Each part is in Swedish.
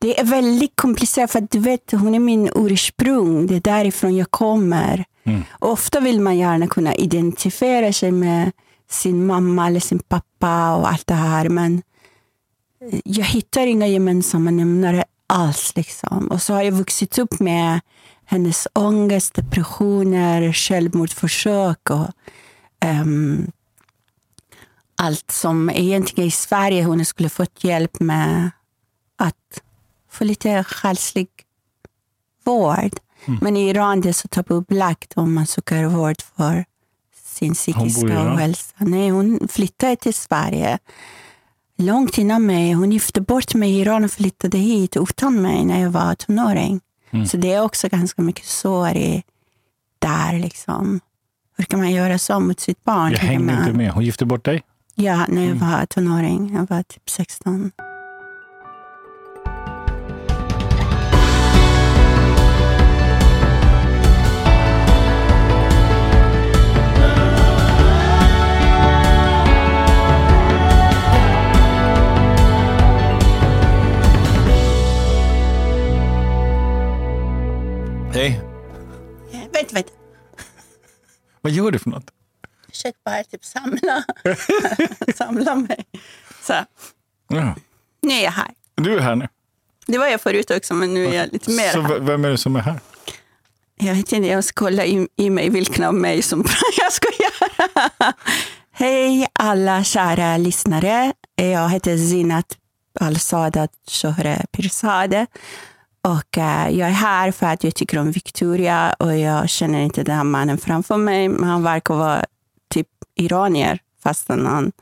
Det är väldigt komplicerat för du vet, hon är min ursprung. Det är därifrån jag kommer. Mm. Ofta vill man gärna kunna identifiera sig med sin mamma eller sin pappa och allt det här. Men jag hittar inga gemensamma nämnare alls. Liksom. Och så har jag vuxit upp med hennes ångest, depressioner, självmordsförsök och ehm, allt som egentligen i Sverige hon skulle fått hjälp med att få lite själslig vård. Men i Iran det är så tabubelagt om man söker vård för sin psykiska ohälsa. Nej, hon flyttade till Sverige långt innan mig. Hon gifte bort mig i Iran och flyttade hit utan mig när jag var tonåring. Så det är också ganska mycket sår i där. Liksom. Hur kan man göra så mot sitt barn? Jag hängde man. inte med. Hon gifte bort dig? Ja, när jag var tonåring. Jag var typ 16. Vänta, vänta. Vad gör du för något? Jag försöker bara typ samla, samla mig. Så, Ja. nu är jag här. Du är här nu. Det var jag förut också, men nu är jag lite mer Så här. vem är det som är här? Jag vet inte, jag ska kolla i, i mig vilken av mig som jag ska göra. Hej alla kära lyssnare. Jag heter Zinat Al-Sadat Shohre Pirzadeh. Och eh, jag är här för att jag tycker om Victoria och jag känner inte den här mannen framför mig. Men han verkar vara typ iranier fastän han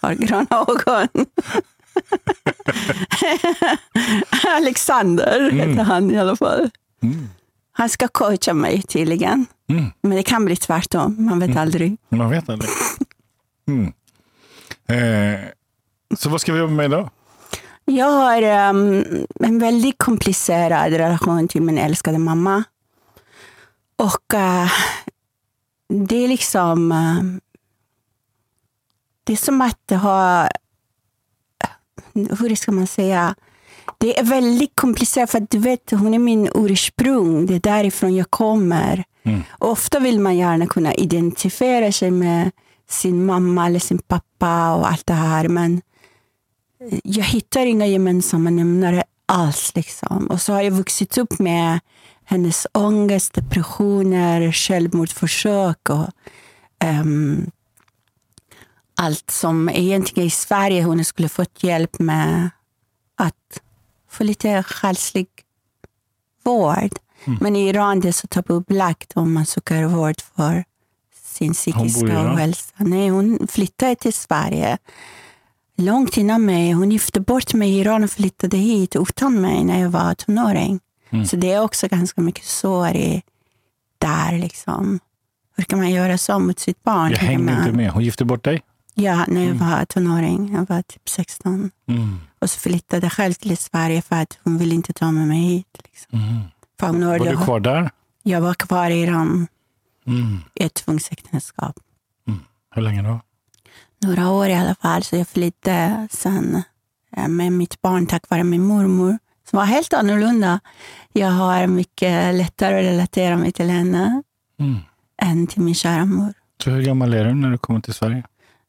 har gröna ögon. Alexander heter han i alla fall. Mm. Han ska coacha mig tydligen. Mm. Men det kan bli tvärtom, man vet aldrig. Man vet aldrig. Mm. Eh, så vad ska vi jobba med idag? Jag har ehm, en väldigt komplicerad relation till min älskade mamma. Och eh, det är liksom... eh, det är som att ha... Hur ska man säga? Det är väldigt komplicerat för du vet, hon är min ursprung. Det är därifrån jag kommer. Mm. Ofta vill man gärna kunna identifiera sig med sin mamma eller sin pappa och allt det här. Men jag hittar inga gemensamma nämnare alls. Liksom. Och så har jag vuxit upp med hennes ångest, depressioner, självmordsförsök och ehm, allt som egentligen i Sverige hon skulle fått hjälp med att få lite själslig vård. Men i Iran det är så tabubelagt om man söker vård för sin psykiska ohälsa. Nej, hon flyttade till Sverige långt innan mig. Hon gifte bort mig i Iran och flyttade hit utan mig när jag var tonåring. Mm. Så det är också ganska mycket sår i där. Liksom. Hur kan man göra så mot sitt barn? Jag hängde man. inte med. Hon gifte bort dig? Ja, när jag var tonåring. Jag var typ 16. Mm. Och så flyttade jag själv till Sverige för att hon ville inte ta med mig hit. Liksom. Mm. Var du kvar där? Jag var kvar i Iran Mm. i ett tvångsäktenskap. Hur länge då? Några år i alla fall. Så jag flyttade sen eh, med mitt barn tack vare min mormor. Som var helt annorlunda. Jag har mycket lättare att relatera mig till henne Mm. än till min kära mor. Så hur gammal är du när du kommer till Sverige?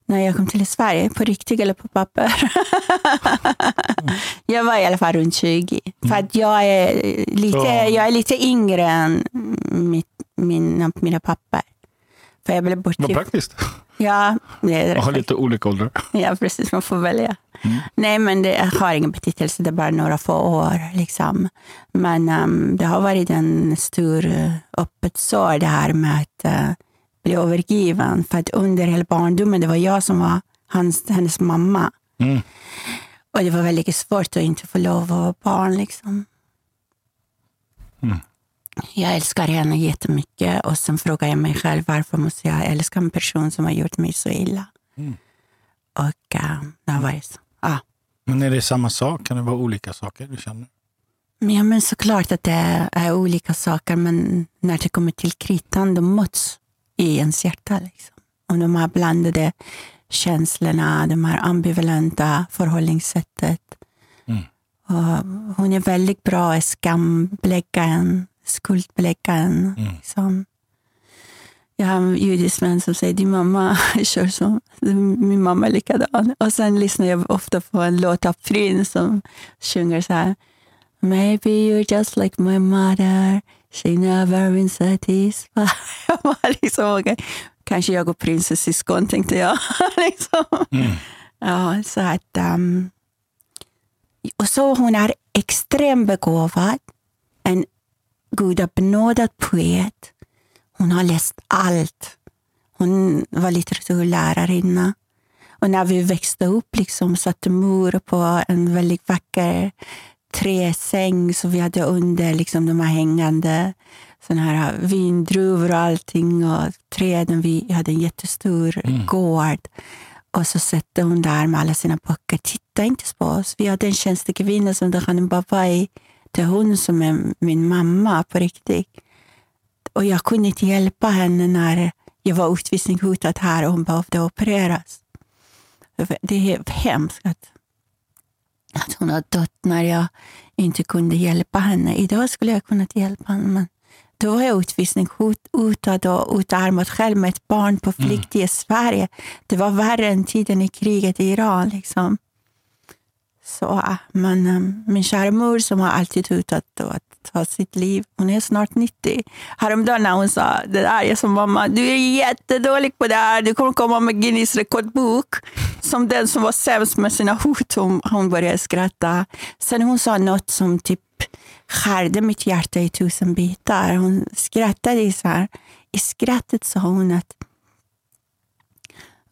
När jag kom till Sverige, på riktigt eller på papper. jag var i alla fall runt 20. För att jag är lite, Ja. jag är lite yngre än mitt, mina, mina papper. För jag blev Vad bortgift. praktiskt. Ja, det är Jag har lite olika åldrar. Ja, precis. Man får välja. Nej, men det har ingen betydelse. Det är bara några få år. Liksom. Men ehm, det har varit en stor uh, öppet sår det här med att eh, bli övergiven. För att under hela barndomen, det var jag som var hans, hennes mamma. Mm. Och det var väldigt svårt att inte få lov att vara barn. Liksom. Mm. Jag älskar henne jättemycket och sen frågar jag mig själv varför måste jag älska en person som har gjort mig så illa. Mm. Och uh, det har varit så. Ja. Men är det samma sak? Kan det vara olika saker du känner? Ja, men såklart att det är olika saker, men när det kommer till kritan, då möts i ens hjärta. Liksom. Och de här blandade känslorna, de här ambivalenta förhållningssättet. Mm. Och hon är väldigt bra att skambelägga en, skuldbelägga en. Mm. Liksom. Jag har en judisk vän som säger din mamma kör som min mamma är likadan. Och sen lyssnar jag ofta på en låt av Prince som sjunger så här. Maybe you're just like my mother. She never been satisfied. Liksom, okej, Kanske jag och Prince är syskon, tänkte jag. liksom. Mm. Ja, så att... Um, och så hon är extremt begåvad. En gudabenådad poet. Hon har läst allt. Hon var litteraturlärarinna. Och när vi växte upp liksom, satte mor på en väldigt vacker träsäng som vi hade under liksom, de här hängande såna här vindruvor och allting. Och träden. Vi hade en jättestor Mm. gård. Och så satt hon där med alla sina böcker. Titta inte på oss. Vi hade en tjänstekvinna som hette Khanim Babai. Det är hon som är min mamma på riktigt. Och jag kunde inte hjälpa henne när jag var utvisningshotad här och hon behövde opereras. Det är hemskt att, att hon har dött när jag inte kunde hjälpa henne. Idag skulle jag kunnat hjälpa henne, men då var jag utvisningshotad och utarmad själv med ett barn på flykt i Sverige. Det var värre än tiden i kriget i Iran. Liksom. Så, men ehm, min kära mor som har alltid hotat att ta sitt liv, hon är snart 90. Häromdagen när hon sa det där, jag sa mamma, du är jättedålig på det här. Du kommer komma med Guinness rekordbok. Som den som var sämst med sina hot. Hon, hon började skratta. Sen hon sa något som typ skärde mitt hjärta i tusen bitar. Hon skrattade så här. I skrattet sa hon att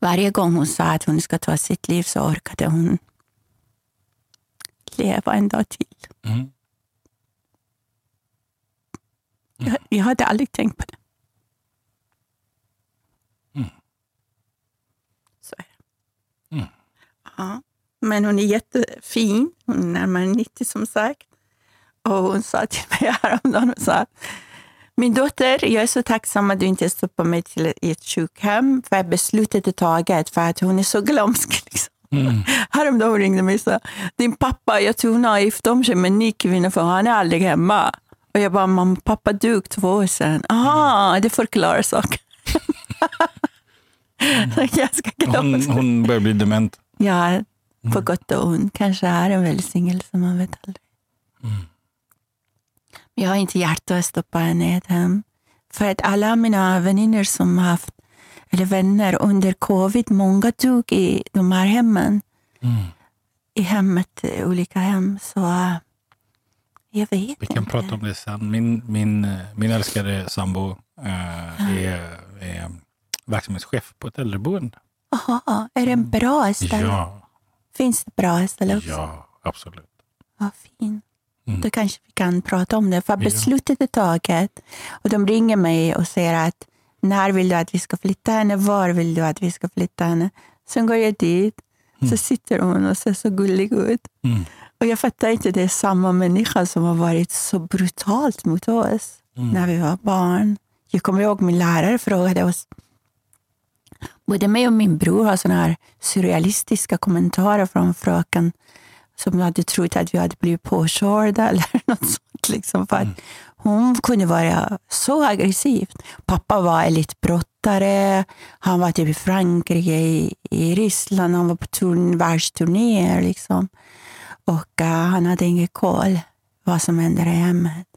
varje gång hon sa att hon ska ta sitt liv så orkade hon leva en dag till. Mm. Jag, jag hade aldrig tänkt på det. Mm. Så är det. Mm. Ja. Men hon är jättefin. Hon är närmare 90 som sagt. Och hon sa till mig häromdagen, hon sa, min dotter, jag är så tacksam att du inte stoppar mig till ett sjukhem, för beslutet är taget, för att hon är så glömsk. Liksom. Mm. Häromdagen ringde mig och sa, din pappa, jag tror hon har gift om sig med en ny kvinna, för han är aldrig hemma. Och jag bara, mamma, pappa dog två år sedan. Aha, det förklarar glömma. Hon, hon börjar bli dement. Ja, på gott och ont. Kanske är en välsignelse, man vet aldrig. Mm. Jag har inte hjärta att stoppa henne i ett hem. För att alla mina vänner som har haft, eller vänner under covid, många dog i de här hemmen. Mm. I hemmet, i olika hem. Så äh, jag vet Vi inte. kan prata om det sen. Min, min, eh, min älskade sambo eh, är, är verksamhetschef på ett äldreboende. Jaha, är det en bra ställe? Ja, Finns det bra ställe också? ja, absolut. Vad fint. Mm. Då kanske vi kan prata om det. För beslutet är taget. Och de ringer mig och säger att när vill du att vi ska flytta henne? Var vill du att vi ska flytta henne? Sen går jag dit. Så sitter hon och ser så gullig ut. Mm. Och jag fattar inte, det är samma människa som har varit så brutalt mot oss Mm. när vi var barn. Jag kommer ihåg min lärare frågade oss. Både mig och min bror har såna här surrealistiska kommentarer från fröken som hade trott att vi hade blivit påkörda eller något sånt. Liksom, för att hon kunde vara så aggressiv. Pappa var elitbrottare. Han var typ i Frankrike, i, i Ryssland. Han var på turn, världsturnéer. Liksom. Och uh, han hade ingen koll vad som hände i hemmet.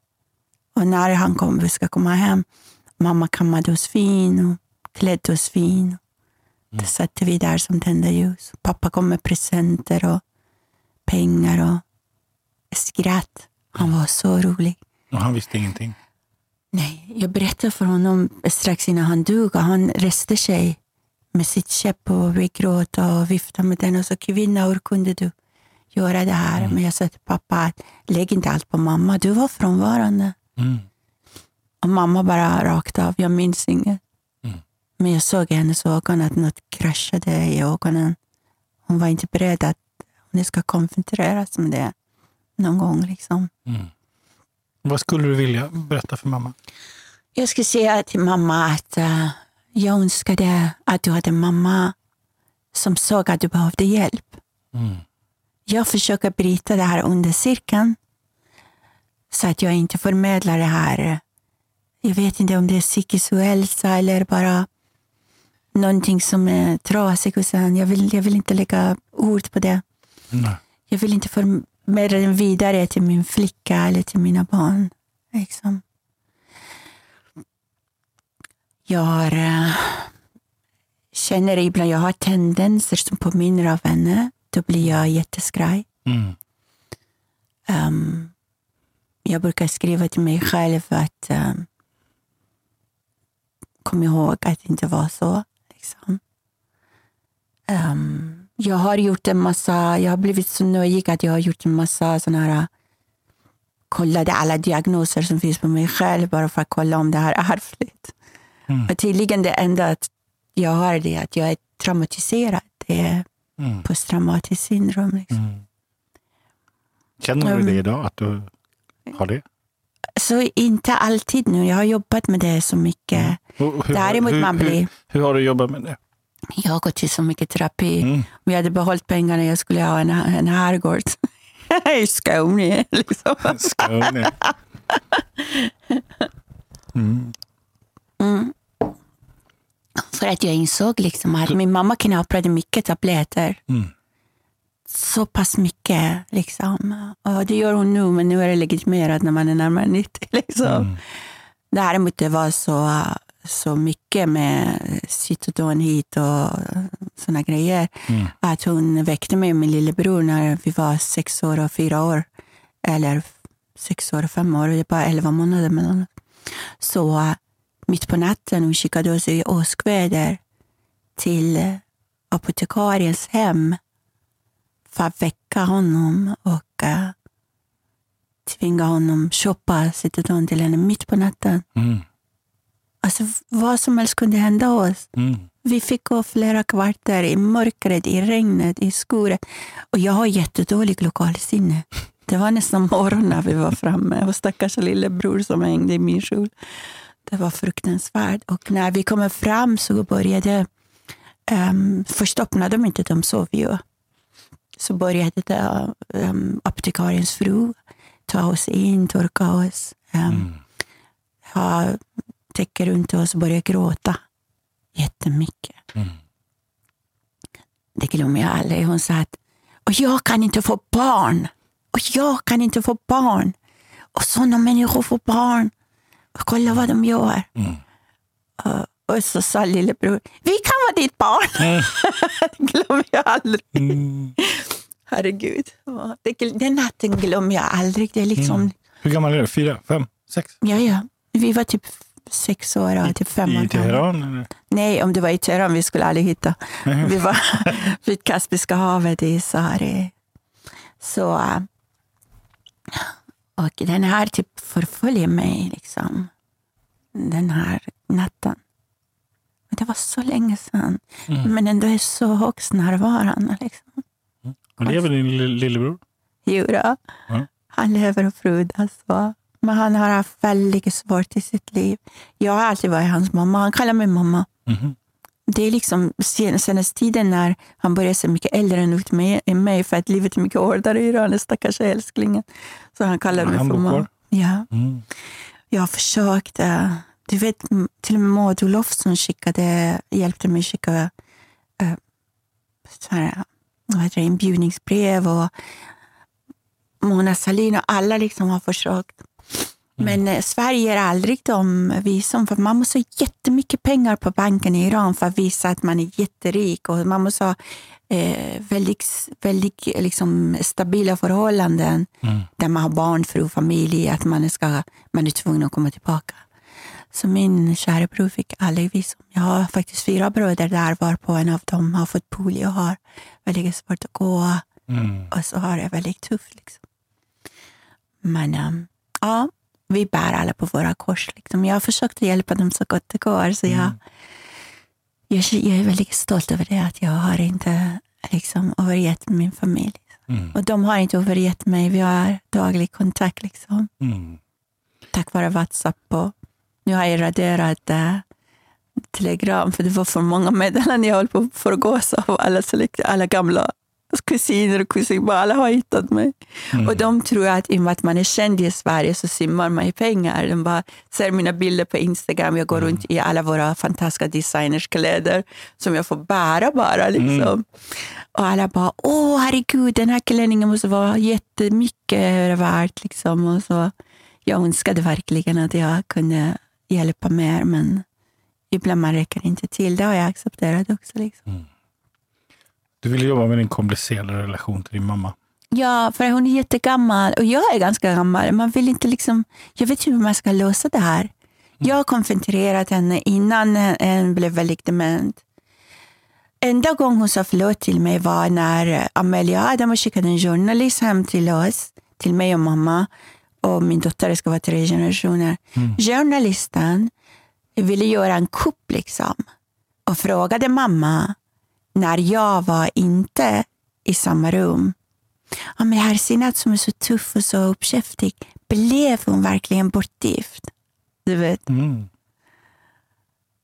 Och när han kom, vi ska komma hem, mamma kammade oss fin och klädde oss fin. Då satt vi där som tända ljus. Pappa kom med presenter och pengar och skratt. Han var så rolig. Och han visste ingenting. Nej, jag berättade för honom strax innan han dog och han reste sig med sitt käpp och vi gråt och viftade med den och sa kvinna, hur kunde du göra det här? Men jag sa till pappa lägg inte allt på mamma, du var frånvarande. Mm. Och mamma bara rakt av, jag minns inget. Mm. Men jag såg i hennes ögon att något kraschade i ögonen. Hon var inte beredd att hon ska konfronteras med det någon gång. Liksom. Mm. Vad skulle du vilja berätta för mamma? Jag ska säga till mamma att eh, jag önskade att du hade en mamma som såg att du behövde hjälp. Mm. jag försöker bryta det här under cirkeln. Så att jag inte förmedlar det här. Jag vet inte om det är psykisk ohälsa eller bara någonting som är trasigt. Och sen, jag, vill, jag vill inte lägga ord på det. Nej. Jag vill inte förmedla den vidare till min flicka eller till mina barn. Liksom. Jag har, eh, känner ibland jag har tendenser som påminner av henne. Då blir jag jätteskraj. Mm. Um, jag brukar skriva till mig själv att um, kom ihåg att det inte var så. Liksom. Um, jag har gjort en massa, jag har blivit så nöjd att jag har gjort en massa sådana här kollade alla diagnoser som finns på mig själv bara för att kolla om det här är ärftligt. Mm. Och tydligen det enda att jag har det att jag är traumatiserad. Det är Mm. posttraumatiskt syndrom. Liksom. Mm. Känner du Mm. det idag, att du har det? Så inte alltid nu. Jag har jobbat med det så mycket. Och hur, Däremot hur, man hur, blir... hur har du jobbat med det? Jag har gått till så mycket terapi. Mm. Om jag hade behållit pengarna jag skulle ha en, en herrgård i Skåne. Liksom. Skåne. Mm. Mm. För att jag insåg liksom att min mamma knaprade mycket tabletter. Mm. Så pass mycket. Liksom. Och det gör hon nu, men nu är det legitimerat när man är närmare 90. Liksom. Mm. Däremot det var så, så mycket med cytodon hit och såna grejer. Mm. Att hon väckte mig och min lillebror när vi var sex år och fyra år. Eller sex år och fem år. Det är bara elva månader mellan. Så äh, mitt på natten hon skickade oss i åskväder till apotekariens hem för att väcka honom och äh, tvinga honom shoppa cytodon till henne mitt på natten. Mm. Alltså vad som helst kunde hända oss. Mm. Vi fick gå flera kvarter i mörkret, i regnet, i skuret. Och jag har jättedålig lokalsinne. Det var nästan morgon när vi var framme och stackars lillebror som hängde i min kjol. Det var fruktansvärt. Och när vi kommer fram så började... Um, först öppnade de inte, de sov ju. Så började det, um, apotekariens fru ta oss in, torka oss, um, Mm. ha täcke runt oss och börja gråta jättemycket. Mm. Det glömmer jag aldrig. Hon sa att och jag kan inte få barn. Och jag kan inte få barn. Och sådana människor får barn. Och kolla vad de gör. Mm. Och så sa lillebror, vi kan vara ditt barn. Mm. det glömmer jag aldrig. Mm. Herregud. Det, den natten glömmer jag aldrig. Det är liksom, Mm. Hur gammal är du? Fyra? Fem? Sex? ja, ja. Vi var typ sex år, typ fem år I. Teheran? Eller? Nej, om det var i Teheran vi skulle aldrig hitta. Vi var vid Kaspiska havet i Sahari. Så, äh, och den här typ förföljer mig liksom. Den här natten. Men det var så länge sedan. Mm. Men ändå är så högst närvarande. Liksom. Och lever din lill- lillebror? Jura. Ja. Han lever och frodas. va. Men han har haft väldigt svårt i sitt liv. Jag har alltid varit hans mamma. Han kallar mig mamma. Mhm. Det är liksom sen- senaste tiden när han börjar se mycket äldre än ut med- än mig för att livet är mycket hårdare i Iran, stackars älsklingen. Så han kallar Ja, mig han för mamma. Ja, Mm. jag har försökt. eh, Du vet, till och med Maud Olofsson skickade, hjälpte mig skicka äh, så här, vad heter det, inbjudningsbrev och Mona Sahlin och alla liksom har försökt. Men eh, Sverige ger aldrig dem visum för man måste ha jättemycket pengar på banken i Iran för att visa att man är jätterik och man måste ha eh, väldigt, väldigt liksom, stabila förhållanden Mm. där man har barn, fru, familj, att man, ska, man är tvungen att komma tillbaka. Så min kära bror fick aldrig visum. Jag har faktiskt fyra bröder där, var på en av dem har fått polio och har väldigt svårt att gå Mm. och så har det väldigt tufft. Liksom. Men äm, ja, vi bär alla på våra kors. Liksom. Jag har försökt hjälpa dem så gott det går. Så jag, jag, jag är väldigt stolt över det, att jag har inte liksom, övergett min familj. Mm. Och de har inte övergett mig. Vi har daglig kontakt. Liksom Mm. tack vare WhatsApp. Och nu har jag raderat äh, Telegram, för det var för många meddelanden jag höll på att förgås av alla, alla gamla kusiner och kusinbarn, alla har hittat mig. Mm. Och de tror att i och med att man är känd i Sverige så simmar man i pengar. De bara ser mina bilder på Instagram, jag går Mm. runt i alla våra fantastiska designerskläder som jag får bära bara. Liksom. Mm. Och alla bara, åh herregud, den här klänningen måste vara jättemycket värt. Liksom. Och så, jag önskade verkligen att jag kunde hjälpa mer, men ibland man räcker inte till. Det har jag accepterat också. Liksom. Du vill jobba med din komplicerade relation till din mamma. Ja, för hon är jättegammal och jag är ganska gammal. Man vill inte liksom, jag vet inte hur man ska lösa det här. Jag har konfronterat henne innan hon blev väldigt dement. Enda gång hon sa förlåt till mig var när Amelia Adam skickade en journalist hem till oss, till mig och mamma. Och min dotter ska vara tre generationer. Journalisten ville göra en kupp liksom. Och frågade mamma när jag var inte i samma rum. Ja, men herr Sinat som är så tuff och så uppkäftig, blev hon verkligen bortgift? Du vet. Mm.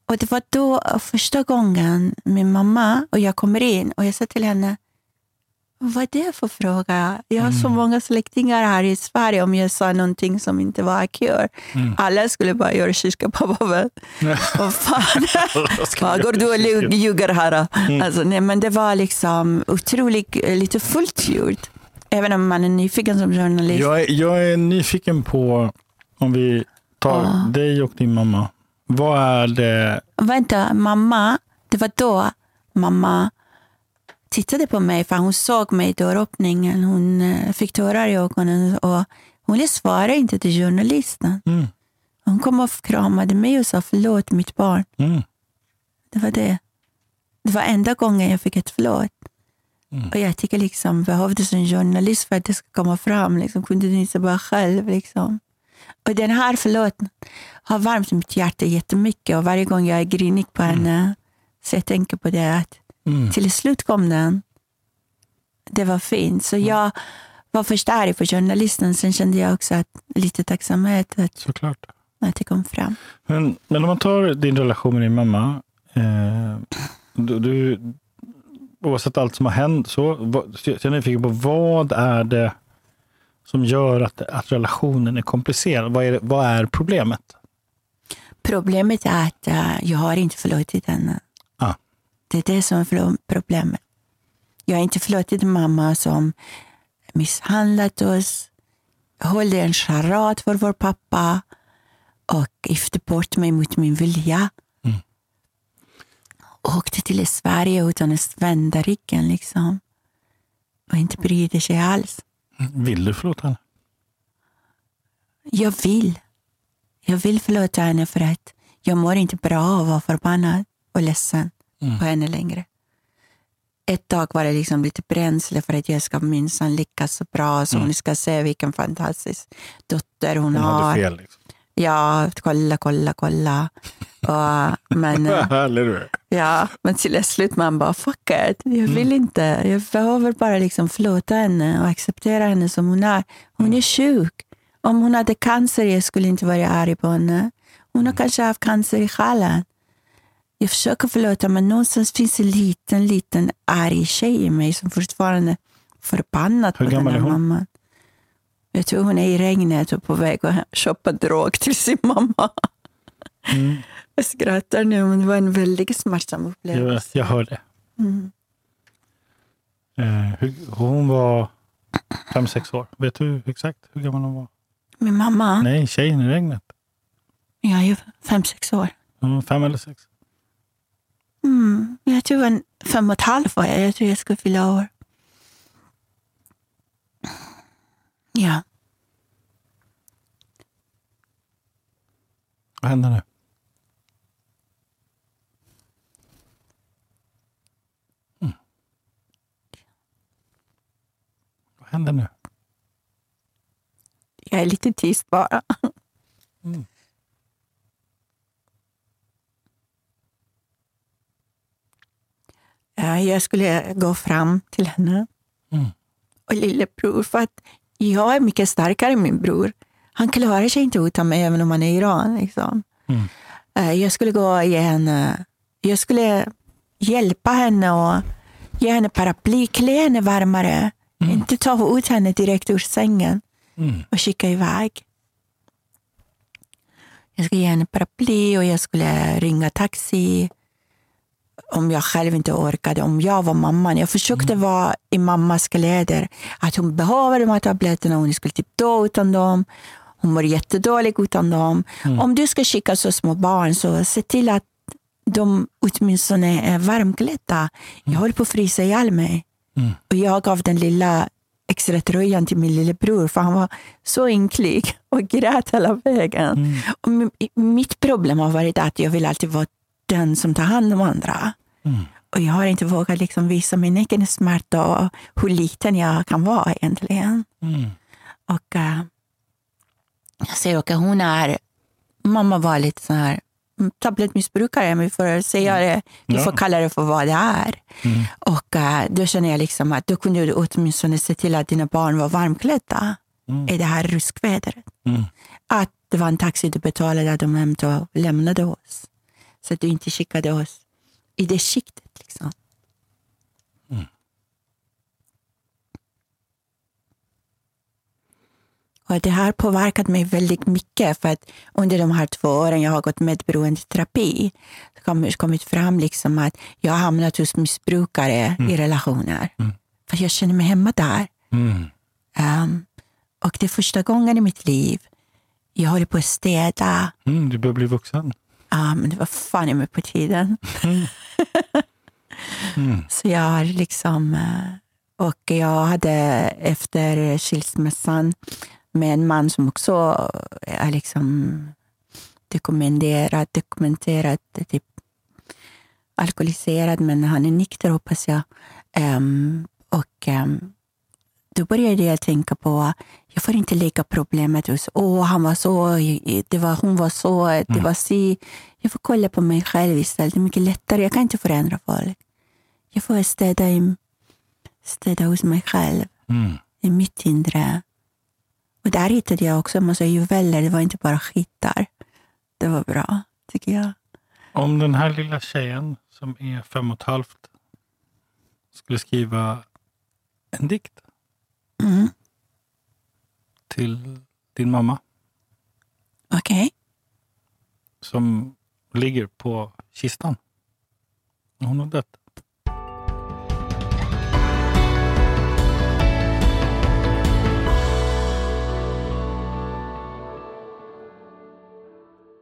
Och det var då första gången min mamma och jag kommer in och jag sa till henne, vad är det för fråga? Jag har så många släktingar här i Sverige om jag sa någonting som inte var akör. Alla skulle bara göra kyrkapappa. Vad fan? Vad går du och lju- ljuger här? Alltså, nej, men det var liksom otroligt eh, lite fullt gjort. Även om man är nyfiken som journalist. Jag, är, jag är nyfiken på, om vi tar Ja. dig och din mamma. Vad är det? Vänta, mamma, det var då mamma tittade på mig för hon såg mig i dörröppningen. Hon eh, fick tårar i ögonen och hon svarade inte till journalisten. Mm. Hon kom och kramade mig och sa förlåt mitt barn. Mm. Det var det. Det var enda gången jag fick ett förlåt. Mm. Och jag tycker liksom, behövdes en journalist för att det ska komma fram. Liksom, kunde du inte bara själv? Liksom. Och den här förlåten har värmt mitt hjärta jättemycket. Och varje gång jag är grinig på henne så jag tänker på det. att Mm. Till slut kom den. Det var fint. Så jag var först arg på journalisten. Sen kände jag också att, lite tacksamhet att, Såklart. att det kom fram. Men, men om man tar din relation med din mamma. Eh, du, du, oavsett allt som har hänt, så, vad, så jag är nyfiken på vad är det som gör att, att relationen är komplicerad? Vad är, vad är problemet? Problemet är att jag har inte förlåtit henne. Det är det som är problemet. Jag har inte förlåtit mamma som misshandlat oss, höll en charad för vår pappa och gifte bort mig mot min vilja. Mm. Åkte till Sverige utan att vända ryggen liksom. Och inte brydde sig alls. Vill du förlåta henne? Jag vill. Jag vill förlåta henne för att jag mår inte bra av att vara förbannad och ledsen Mm. på henne längre. Ett tag var det liksom lite bränsle för att jag ska minsann lyckas så bra så hon ska se vilken fantastisk dotter hon, Hon har. fel. Liksom. Ja, kolla, kolla, kolla. Och, men, eh, Härlig du ja, men till slut man bara, fuck it. Jag vill inte. Jag behöver bara liksom förlåta henne och acceptera henne som hon är. Hon är sjuk. Om hon hade cancer jag skulle inte vara arg på henne. Hon har kanske haft cancer i själen. Jag försöker förlåta men någonstans finns en liten, liten arg tjej i mig som fortfarande är förbannad Hur på den här mamman. Jag tror hon är i regnet och på väg att köpa drog till sin mamma. Mm. Jag skrattar nu men det var en väldigt smärtsam Jag, upplevelse. jag hör det. Mm. Eh, hon var fem sex år. Vet du exakt hur gammal hon var? Min mamma, Nej, tjejen i regnet. jag är ju fem, sex år. Var fem eller sex. Mm. Jag tror en fem och ett halvt var jag. Jag tror jag skulle fylla år. Ja. Vad händer nu? Mm. Vad händer nu? Jag är lite tyst bara. Mm. Jag skulle gå fram till henne Mm. och lillebror för att jag är mycket starkare än min bror. Han klarar sig inte utan mig även om han är Iran. Liksom. Mm. Eh, Jag skulle gå ge henne, jag skulle hjälpa henne och Ge henne paraply, klä henne varmare. Inte ta ut henne direkt ur sängen Mm. och skicka iväg. Jag skulle ge henne paraply och jag skulle ringa taxi om jag själv inte orkade, om jag var mamman. Jag försökte vara i mammas kläder. Att hon behöver de här tabletterna, hon skulle typ dö utan dem. Hon mår jättedåligt utan dem. Om du ska skicka så små barn, så se till att de åtminstone är varmklädda. Jag håller på att frysa ihjäl mig. Mm. Och jag gav den lilla extra tröjan till min lillebror för han var så ynklig och grät hela vägen. Mm. Och mi- mitt problem har varit att jag vill alltid vara den som tar hand om andra. Mm. Och jag har inte vågat liksom visa min egen smärta och hur liten jag kan vara egentligen. Mm. Och uh, jag ser att hon är, mamma var lite så här mm, tablettmissbrukare, men vi får säga det, Ja. får kalla det för vad det är. Mm. Och eh, då känner jag liksom att då kunde du åtminstone se till att dina barn var varmklädda Mm. i det här ruskvädret. Mm. Att det var en taxi du betalade, att de hämtade och lämnade oss. Så att du inte skickade oss i det skiktet. Liksom. Mm. Och det här påverkat mig väldigt mycket för att under de här två åren jag har gått medberoendeterapi har det kommit fram liksom att jag har hamnat hos missbrukare i relationer. Mm. För jag känner mig hemma där. Mm. Ehm, och det är första gången i mitt liv jag håller på att städa. Mm. Du börjar bli vuxen. Ja, men det var fan i mig på tiden. Mm. Så jag har liksom... Eh, och jag hade efter skilsmässan med en man som också är liksom dokumenterad, dokumenterad typ alkoholiserad, men han är nykter hoppas jag. Um, och um, då började jag tänka på, jag får inte lägga problemet hos, åh han var så, det var, hon var så, det var si. Jag får kolla på mig själv istället, det är mycket lättare, jag kan inte förändra folk. Jag får städa, i, städa hos mig själv, Mm. i mitt inre. Och där hittade jag också en massa juveler, det var inte bara skitar. Det var bra, tycker jag. Om den här lilla tjejen som är fem och ett halvt skulle skriva en dikt Mm. till din mamma Okej. som ligger på kistan. Hon har dött.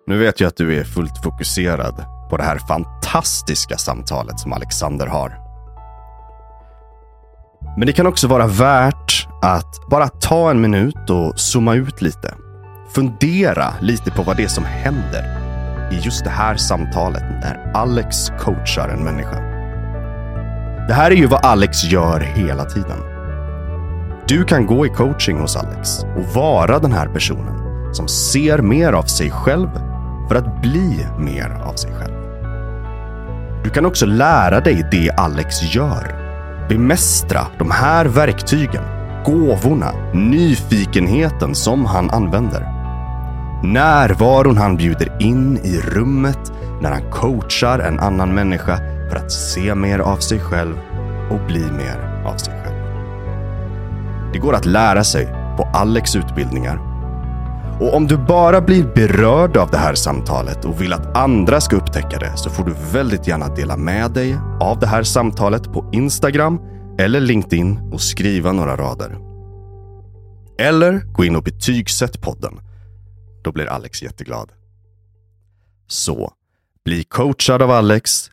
Nu vet jag att du är fullt fokuserad på det här fantastiska samtalet som Alexander har. Men det kan också vara värt att bara ta en minut och zooma ut lite. Fundera lite på vad det är som händer i just det här samtalet när Alex coachar en människa. Det här är ju vad Alex gör hela tiden. Du kan gå i coaching hos Alex och vara den här personen som ser mer av sig själv för att bli mer av sig själv. Du kan också lära dig det Alex gör. Bemästra de här verktygen, gåvorna, nyfikenheten som han använder. Närvaron han bjuder in i rummet när han coachar en annan människa för att se mer av sig själv och bli mer av sig själv. Det går att lära sig på Alex utbildningar och om du bara blir berörd av det här samtalet och vill att andra ska upptäcka det så får du väldigt gärna dela med dig av det här samtalet på Instagram eller LinkedIn och skriva några rader. Eller gå in och betygsätt podden. Då blir Alex jätteglad. Så, bli coachad av Alex.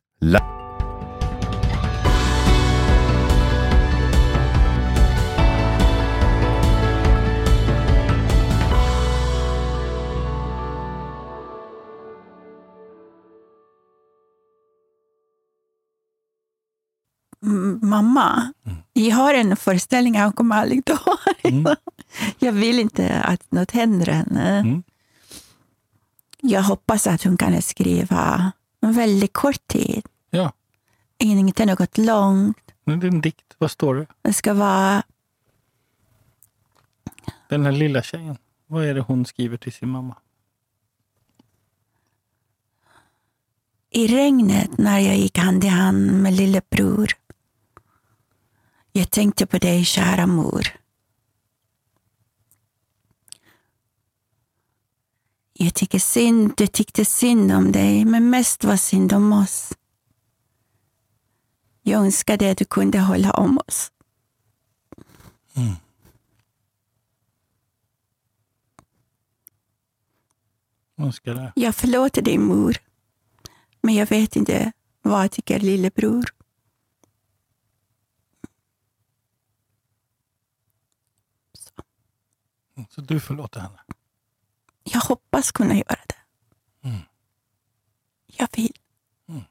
Mamma, jag har en föreställning hon kommer aldrig dö. Mm. Jag vill inte att något händer henne. Mm. Jag hoppas att hon kan skriva en väldigt kort tid. Ja, Inte något långt. men det är en dikt. Vad står det? Det ska vara Den här lilla tjejen. Vad är det hon skriver till sin mamma? i regnet när jag gick hand i hand med lillebror. Jag tänkte på dig, kära mor. Jag tycker synd, du tyckte synd om dig, men mest var synd om oss. Jag önskade att du kunde hålla om oss. Önskar det. Jag förlåter dig, mor. Men jag vet inte vad tycker lillebror. Så du förlåter henne? Jag hoppas kunna göra det. Mm. Jag vill. Mm.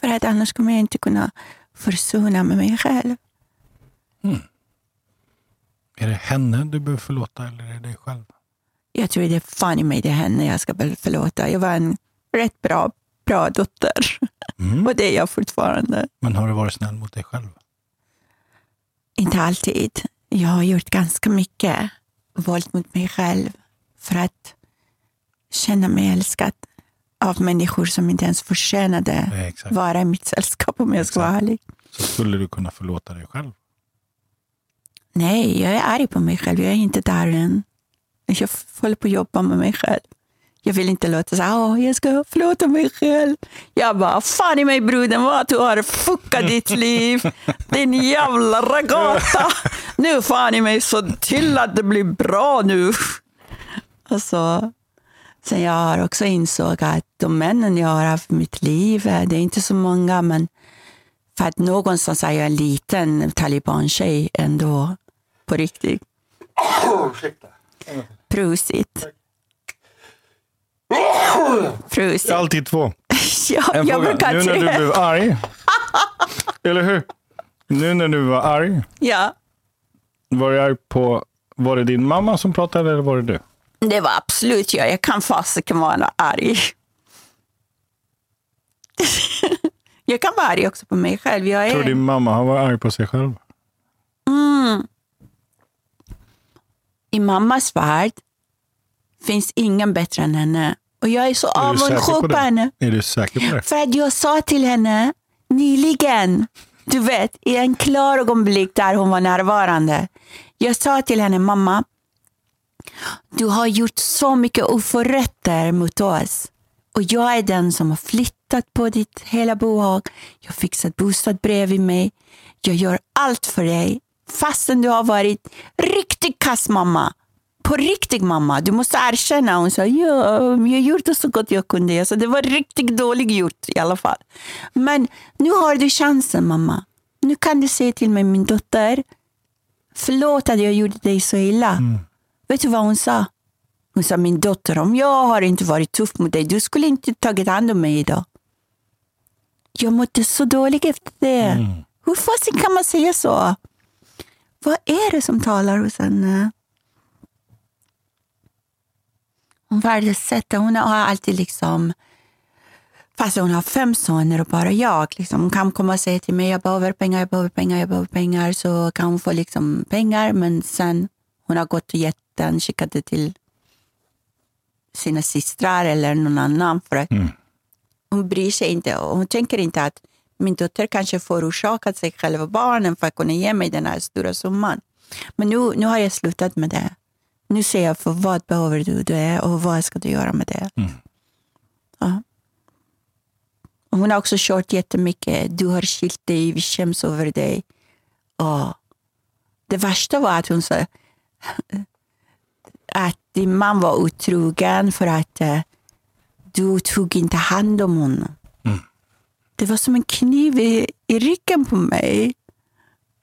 För att annars kommer jag inte kunna försona med mig själv. Är det henne du behöver förlåta eller är det dig själv? Jag tror det är fan i mig det är henne jag ska förlåta. Jag var en rätt bra, bra dotter. Mm. Och det är jag fortfarande. Men har du varit snäll mot dig själv? Inte alltid. Jag har gjort ganska mycket våld mot mig själv för att känna mig älskad av människor som inte ens förtjänade exakt. vara i mitt sällskap om jag ska vara ärlig. Så skulle du kunna förlåta dig själv? Nej, jag är arg på mig själv. Jag är inte där än. Jag håller på att jobba med mig själv. Jag vill inte låta så här, "Åh, jag ska förlåta mig själv. Jag bara, fan i mig bruden vad du har fuckat ditt liv. Din jävla ragata. Nu fan i mig så till att det blir bra nu. Och så, sen jag har också insåg att de männen jag har haft i mitt liv, eh, det är inte så många, men för att någonstans är jag en liten taliban-tjej ändå. På riktigt. Prosit. Prosit. Alltid två. Ja, En jag brukar Nu när du tre. blev arg. Eller hur? Nu när du var arg. Ja, Var du arg på... Var det din mamma som pratade eller var det du? det var absolut jag. Jag kan fasiken vara arg. jag kan vara arg också på mig själv. Jag Tror är... din mamma har varit arg på sig själv? Mm. I mammas värld finns ingen bättre än henne. Och jag är så på avundsjuk på det? henne. Är du säker på det? För att jag sa till henne nyligen, du vet, i en klar ögonblick där hon var närvarande. Jag sa till henne, mamma, du har gjort så mycket oförrätter mot oss. Och jag är den som har flyttat på ditt hela bohag. Jag har fixat bostad bredvid mig. Jag gör allt för dig. Fastän du har varit riktigt kass mamma. På riktigt mamma. Du måste erkänna. Hon sa, ja, jag gjorde så gott jag kunde. Jag sa, det var riktigt dåligt gjort i alla fall. Men nu har du chansen mamma. Nu kan du säga till mig, min dotter, förlåt att jag gjorde dig så illa. Vet du vad hon sa? Hon sa, min dotter, om jag har inte varit tuff mot dig, du skulle inte tagit hand om mig idag. Jag mådde så dåligt efter det. Mm. Hur fasen kan man säga så? Vad är det som talar hos henne? Hon värdesätter, hon har alltid liksom Fast hon har fem söner och bara jag. Liksom. Hon kan komma och säga till mig, jag behöver pengar, jag behöver pengar, jag behöver pengar. Så kan hon få liksom pengar, men sen hon har gått och gett den, skickat det till sina systrar eller någon annan. För att Mm. Hon bryr sig inte och hon tänker inte att min dotter kanske förorsakat sig själv och barnen för att kunna ge mig den här stora summan. Men nu, nu har jag slutat med det. Nu säger jag, för vad behöver du det och vad ska du göra med det? Mm. Ja. Hon har också kört jättemycket. Du har skilt dig, vi skäms över dig. Och det värsta var att hon sa att din man var otrogen för att eh, du tog inte hand om honom. Mm. Det var som en kniv i, i ryggen på mig.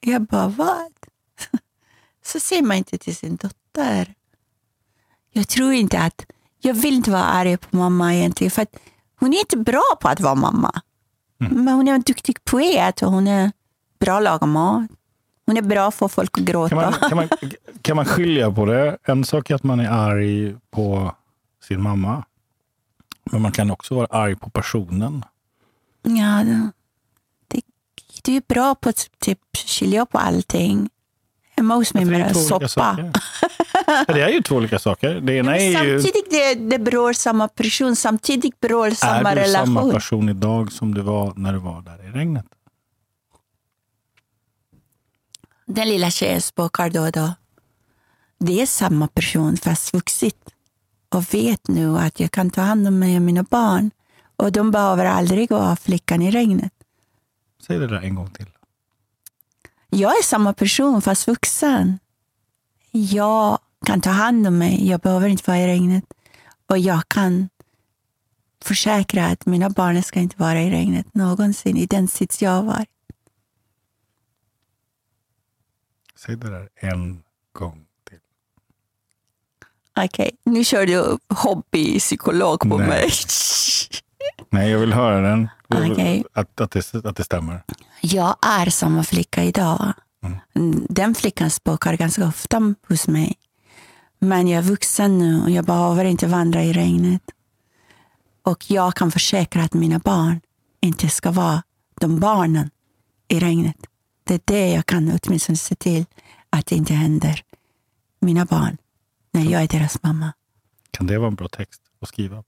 Jag bara, vad? Så säger man inte till sin dotter. Jag tror inte att, jag vill inte vara arg på mamma egentligen. För att hon är inte bra på att vara mamma. Men hon är en duktig poet och hon är bra att laga mat. Hon är bra för folk att gråta. Kan man, kan, man, kan man skilja på det? En sak är att man är arg på sin mamma. Men man kan också vara arg på personen. Ja, det, det, du är bra på att typ skilja på allting. Med två olika soppa. saker. Det är ju två olika saker. Det ena är ju, Samtidigt det, det berör samma person, samtidigt berör samma är du relation. samma person idag som du var när du var där i regnet? Den lilla tjejen språkar då och då. Det är samma person fast vuxit. Och vet nu att jag kan ta hand om mig och mina barn. Och de behöver aldrig vara flickan i regnet. Säg det där en gång till. Jag är samma person fast vuxen. Jag kan ta hand om mig. Jag behöver inte vara i regnet. Och jag kan försäkra att mina barn ska inte vara i regnet någonsin i den sits jag var. Säg det där en gång till. Okej, nu kör du hobbypsykolog på Nej. mig. Nej, jag vill höra den. Okej. Att, att, det, att det stämmer. Jag är samma flicka idag. Den flickan språkar ganska ofta hos mig. Men jag är vuxen nu och jag behöver inte vandra i regnet. Och jag kan försäkra att mina barn inte ska vara de barnen i regnet. Det är det jag kan åtminstone se till att det inte händer mina barn när jag är deras mamma. Kan det vara en bra text att skriva?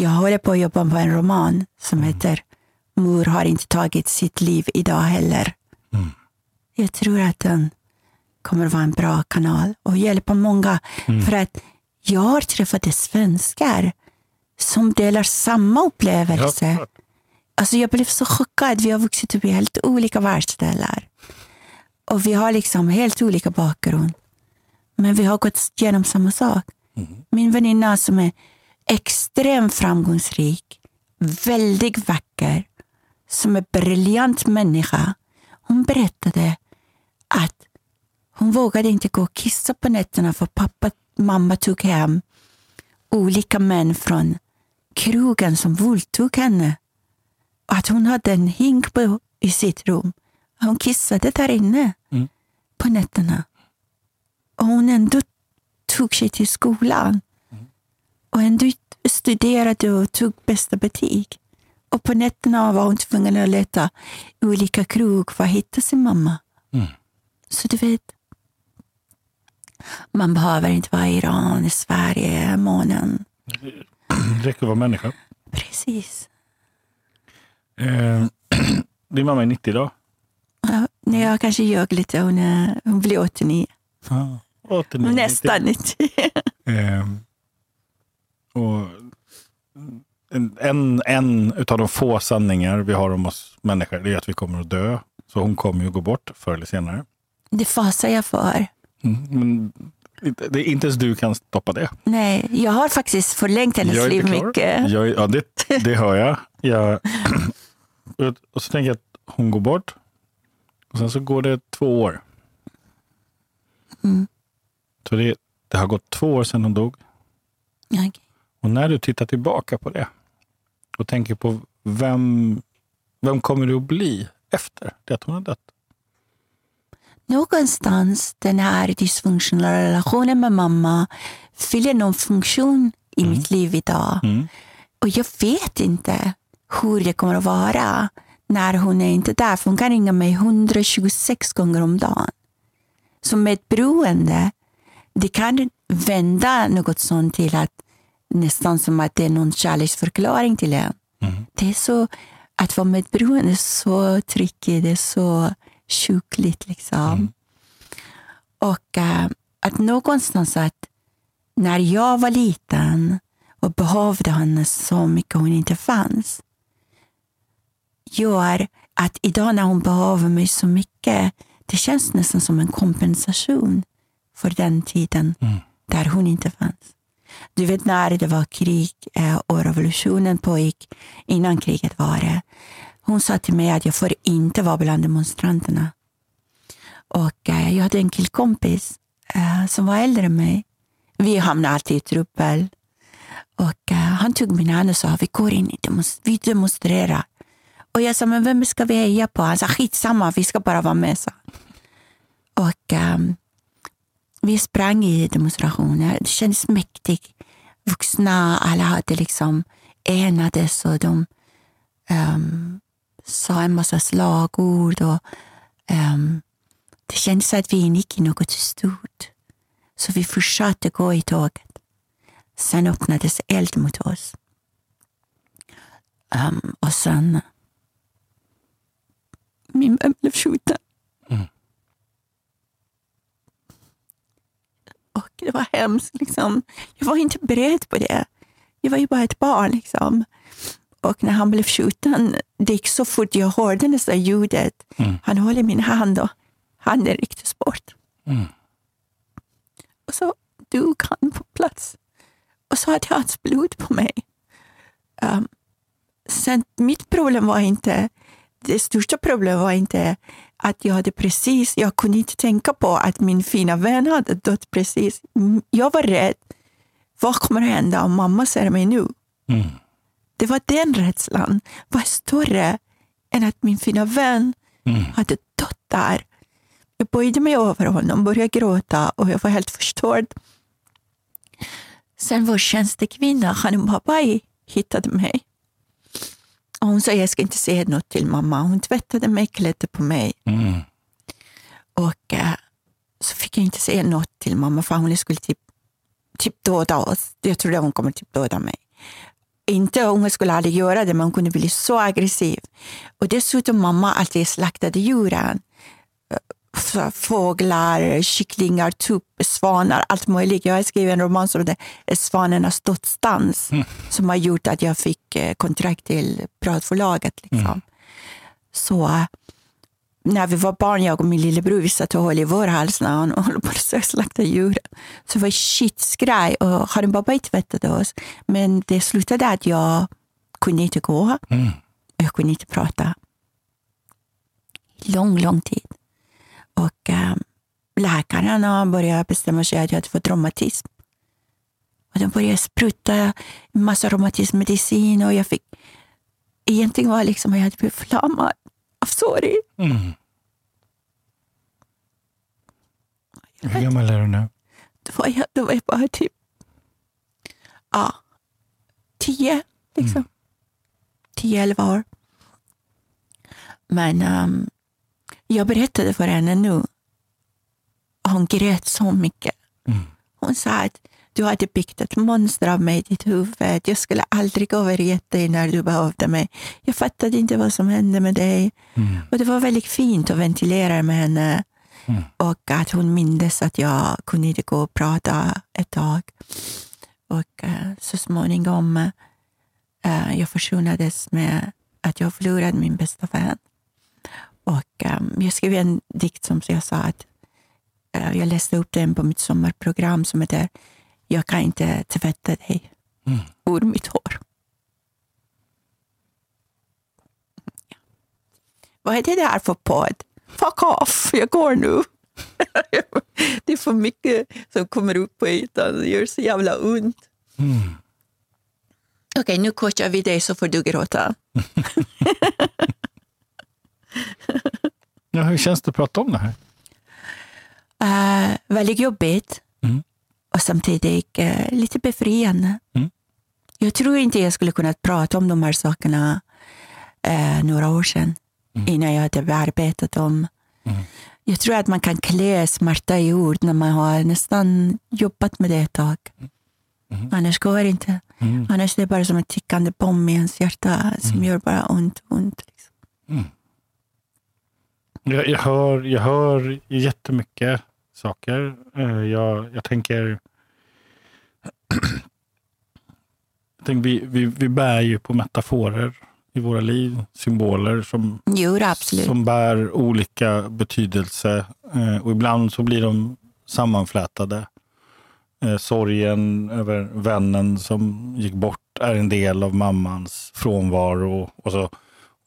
Jag håller på att jobba på en roman som heter Mor har inte tagit sitt liv idag heller. Mm. Jag tror att den kommer vara en bra kanal och hjälpa många. För att jag har träffat svenskar som delar samma upplevelse. klart. Alltså jag blev så chockad. Vi har vuxit upp i helt olika världsdelar. Och vi har liksom helt olika bakgrund. Men vi har gått igenom samma sak. Min väninna som är extremt framgångsrik, väldigt vacker, som är briljant människa. Hon berättade att hon vågade inte gå och kissa på nätterna för pappa mamma tog hem olika män från krogen som våldtog henne. Och att hon hade en hink på, i sitt rum. Hon kissade där inne Mm. på nätterna. Och hon ändå tog sig till skolan. Och ändå studerade och tog bästa betyg. Och på nätterna var hon tvungen att leta olika krog för att hitta sin mamma. Mm. Så du vet, man behöver inte vara i Iran, i Sverige, månen. Det räcker att vara människa. Precis. Eh, din mamma är 90 idag. Ja, nej, jag kanske ljög lite. Hon, är, hon blir 89. Ja. 89, Nästan 90. Eh, och en, en, utav de få sanningar vi har om oss människor det är att vi kommer att dö. Så hon kommer ju gå bort förr eller senare. Det fasar jag för. Mm, Men det, inte ens du kan stoppa det. Nej, jag har faktiskt förlängt hennes liv klar. mycket. Jag, ja, det, det hör jag. jag och- så tänker jag att hon går bort. Och sen så går det två år. Mm. Så det, det har gått två år sedan hon dog. Okej. Och när du tittar tillbaka på det och tänker på vem, vem kommer du att bli efter det att hon har dött? Någonstans den här dysfunktionella relationen med mamma fyller någon funktion i mitt liv idag. Mm. Och jag vet inte hur det kommer att vara när hon är inte där. För hon kan ringa mig 126 gånger om dagen. Så med ett beroende, det kan vända något sånt till att nästan som att det är någon kärleksförklaring till en. Mm. Det är så, att vara med ett beroende är så tricky, det är så sjukligt. Liksom. Mm. Och eh, att någonstans att när jag var liten och behövde henne så mycket hon inte fanns gör att idag när hon behöver mig så mycket det känns nästan som en kompensation för den tiden Mm. där hon inte fanns. Du vet när det var krig eh, och revolutionen pågick, innan kriget var det. Hon sa till mig att jag får inte vara bland demonstranterna. Och eh, jag hade en killkompis eh, som var äldre än mig. Vi hamnade alltid i truppel. Och han tog min hand och sa, vi går in, vi demonstrerar. Och jag sa, men vem ska vi heja på? Han sa, skitsamma, vi ska bara vara med. Så. Och um, vi sprang i demonstrationer. Det kändes mäktigt. Vuxna, alla hade liksom enades och de um, sa en massa slagord. Och, um, det kändes att vi ingick i något stort. Så vi fortsatte gå i tåget. Sen öppnades eld mot oss. Um, och sen... Min vän blev skjuten. Och det var hemskt. Liksom. Jag var inte beredd på det. Jag var ju bara ett barn. Liksom. Och när han blev skjuten, det gick så fort. Jag hörde nästan ljudet. Mm. Han håller min hand och handen rycktes bort. Mm. Och så dog han på plats. Och så hade jag hans blod på mig. Um, sen, mitt problem var inte, det största problemet var inte att jag hade precis, jag kunde inte tänka på att min fina vän hade dött precis. Mm, Jag var rädd. Vad kommer att hända om mamma ser mig nu? Mm. Det var den rädslan var större än att min fina vän Mm. hade dött där. Jag böjde mig över honom, började gråta och jag var helt förstörd. Sen vår tjänstekvinna, Hanum Babai, hittade mig. Och hon sa, jag ska inte säga något till mamma. Hon tvättade mig, klädde på mig. Mm. Och eh, så fick jag inte säga något till mamma för hon skulle typ, typ döda oss. Jag trodde hon kommer typ döda mig. Inte hon skulle aldrig göra det, men hon kunde bli så aggressiv. Och dessutom mamma alltid slaktade djuren. Fåglar, kycklingar, tupp, svanar, allt möjligt. Jag har skrivit en roman som heter Svanernas dödsdans som har gjort att jag fick eh, kontrakt till pratförlaget. Liksom. Så eh, när vi var barn, jag och min lillebror, vi satt och höll i vår hals när han höll på att slakta djuren. Så det var skitskraj och Harun Baba tvättade oss. Men det slutade att jag kunde inte gå. Mm. Jag kunde inte prata. Lång, lång tid. Och äh, läkarna började bestämma sig att jag hade fått reumatism. Och de började spruta en massa reumatismmedicin och jag fick... Egentligen var liksom jag hade blivit förlamad av sorg. Mm. Hur gammal är du nu? Då var jag, då var jag bara typ ja, tio, liksom. Tio, elva år. Men ehm, jag berättade för henne nu. Hon grät så mycket. Mm. Hon sa att du hade byggt ett monster av mig i ditt huvud. Jag skulle aldrig övergett dig när du behövde mig. Jag fattade inte vad som hände med dig. Mm. Och Det var väldigt fint att ventilera med henne. Mm. Och att hon mindes att jag kunde inte gå och prata ett tag. Och eh, så småningom eh, jag försonades med att jag förlorade min bästa vän. Och eh, jag skrev en dikt som jag sa att eh, jag läste upp den på mitt sommarprogram som heter Jag kan inte tvätta dig Mm. ur mitt hår. Vad är det där för podd? Fuck off, jag går nu. det är för mycket som kommer upp på ytan. Det gör så jävla ont. Mm. Okej, nu coachar vi dig så får du gråta. Ja, hur känns det att prata om det här? Uh, väldigt jobbigt Mm. och samtidigt eh, lite befriande. Mm. Jag tror inte jag skulle kunna prata om de här sakerna eh, några år sedan innan jag hade bearbetat dem. Mm. Jag tror att man kan klä smärta i ord när man har nästan jobbat med det ett tag. Mm. Annars går det inte. Mm. Annars är det bara som en tickande bomb i ens hjärta som gör bara ont, ont. Liksom. Jag, jag, hör, jag hör jättemycket saker. Eh, Jag, jag tänker... jag tänker vi, vi, vi bär ju på metaforer i våra liv, symboler som, Jo, som bär olika betydelse. Eh, Och ibland så blir de sammanflätade. Eh, sorgen över vännen som gick bort är en del av mammans frånvaro. Och så,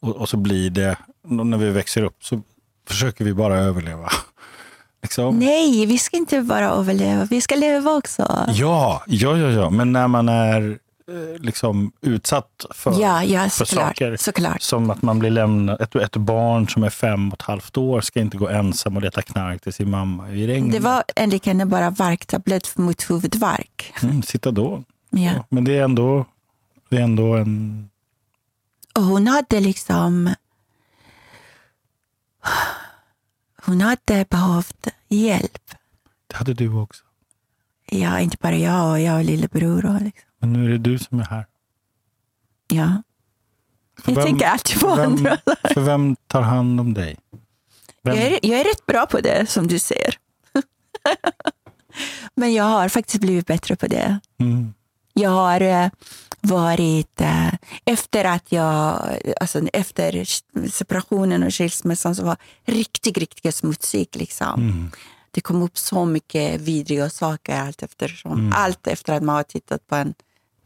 och, och så blir det, när vi växer upp så försöker vi bara överleva. Liksom. Nej, vi ska inte bara överleva. Vi ska leva också. Ja, ja, ja, ja, men när man är eh, liksom utsatt för, Ja, ja för såklart. saker. såklart. Som att man blir lämnad, ett, ett barn som är fem och ett halvt år ska inte gå ensam och leta knark till sin mamma i regnet. Det var enligt henne bara värktablett mot huvudvärk. Mm, Citadon. Ja. Ja. Men det är ändå, det är ändå en... Och hon hade liksom... Hon hade behövt hjälp. Det hade du också. Ja, inte bara jag och jag och lillebror. Och liksom. Men nu är det du som är här. ja. För Jag tänker alltid på vem, andra. För vem tar hand om dig? Vem, Jag är, jag är rätt bra på det, som du ser. Men jag har faktiskt blivit bättre på det. Mm. Jag har eh, varit, eh, efter att jag, alltså efter separationen och skilsmässan så var riktigt, riktigt smutsig. Liksom. Mm. Det kom upp så mycket vidriga saker allt eftersom. Mm. Allt efter att man har tittat på en,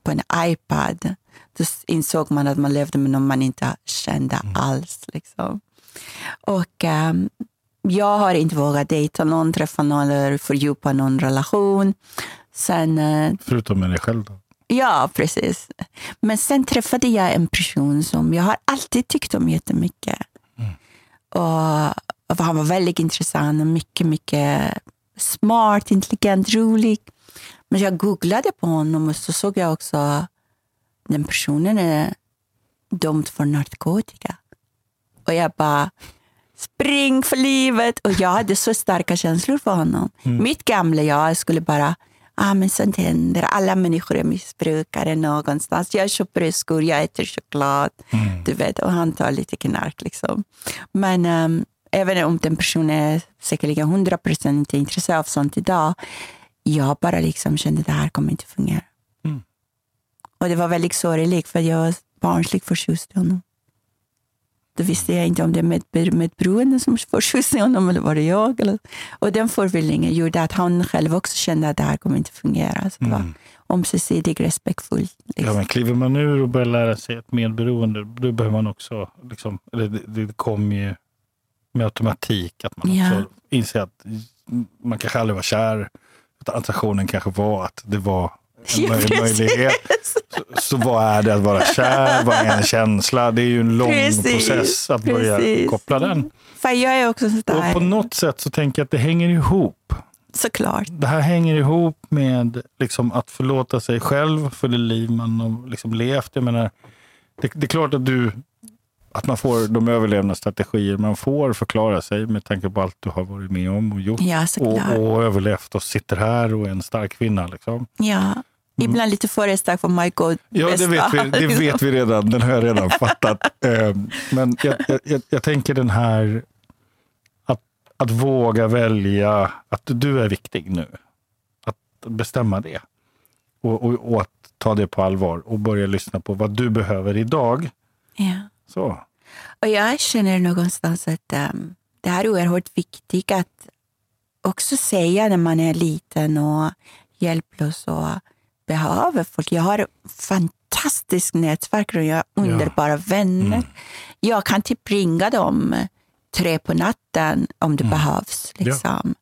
på en iPad. Då insåg man att man levde med någon man inte kände alls. Liksom. Och ehm, jag har inte vågat dejta någon, träffa någon eller fördjupa någon relation. Sen eh, Förutom med dig själv då. Ja, precis. Men sen träffade jag en person som jag har alltid tyckt om jättemycket. Och, och han var väldigt intressant och mycket, mycket smart, intelligent, rolig. Men jag googlade på honom och så såg jag också den personen är dömd för narkotika. Och jag bara, spring för livet! Och jag hade så starka känslor för honom. Mitt gamla jag skulle bara, ah, men sånt händer. Alla människor är missbrukare någonstans. Jag köper skor, jag äter choklad. Du vet, och han tar lite knark. Liksom. Men ehm, även om den personen är säkerligen 100 procent inte intresserad av sånt idag, jag bara liksom kände att det här kommer inte fungera. Mm. Och det var väldigt sorgligt för jag var barnsligt förtjust i honom. Då visste jag inte om det med, med som förtjust i honom eller var det jag. Eller, och den förvirringen gjorde att han själv också kände att det här kommer inte fungera. Så det var ömsesidigt respektfullt. Ja, Liksom. men kliver man ur och börjar lära sig ett medberoende, då behöver man också, liksom, det, det kommer ju med automatik, att man Ja. också inser att man kanske aldrig var kär. Att attraktionen kanske var att det var Ja, möjlighet. Så, så vad är det att vara kär? Vad är en känsla? Det är ju en lång Precis, process att börja precis. koppla den. För jag är också Och på sådär, något sätt så tänker jag att det hänger ihop. såklart. Det här hänger ihop med liksom att förlåta sig själv för det liv man har liksom levt. Jag menar, det, det är klart att du att man får de överlevnadsstrategier man får förklara sig med tanke på allt du har varit med om och gjort. Ja, och, och överlevt och sitter här och är en stark kvinna. Liksom. Ja. Ibland lite för stark för my god Ja, det vet, vi, det vet vi redan. Den har jag redan fattat. Ehm, Men jag, jag- jag, jag tänker den här att, att våga välja att du är viktig nu. Att bestämma det. Och, och, och att ta det på allvar och börja lyssna på vad du behöver idag. Ja. Så. Och jag känner någonstans att um, det här är oerhört viktigt att också säga när man är liten och hjälplös och behöver folk. Jag har fantastiskt nätverk och jag har underbara vänner. Jag kan typ ringa dem tre på natten om det behövs. Liksom.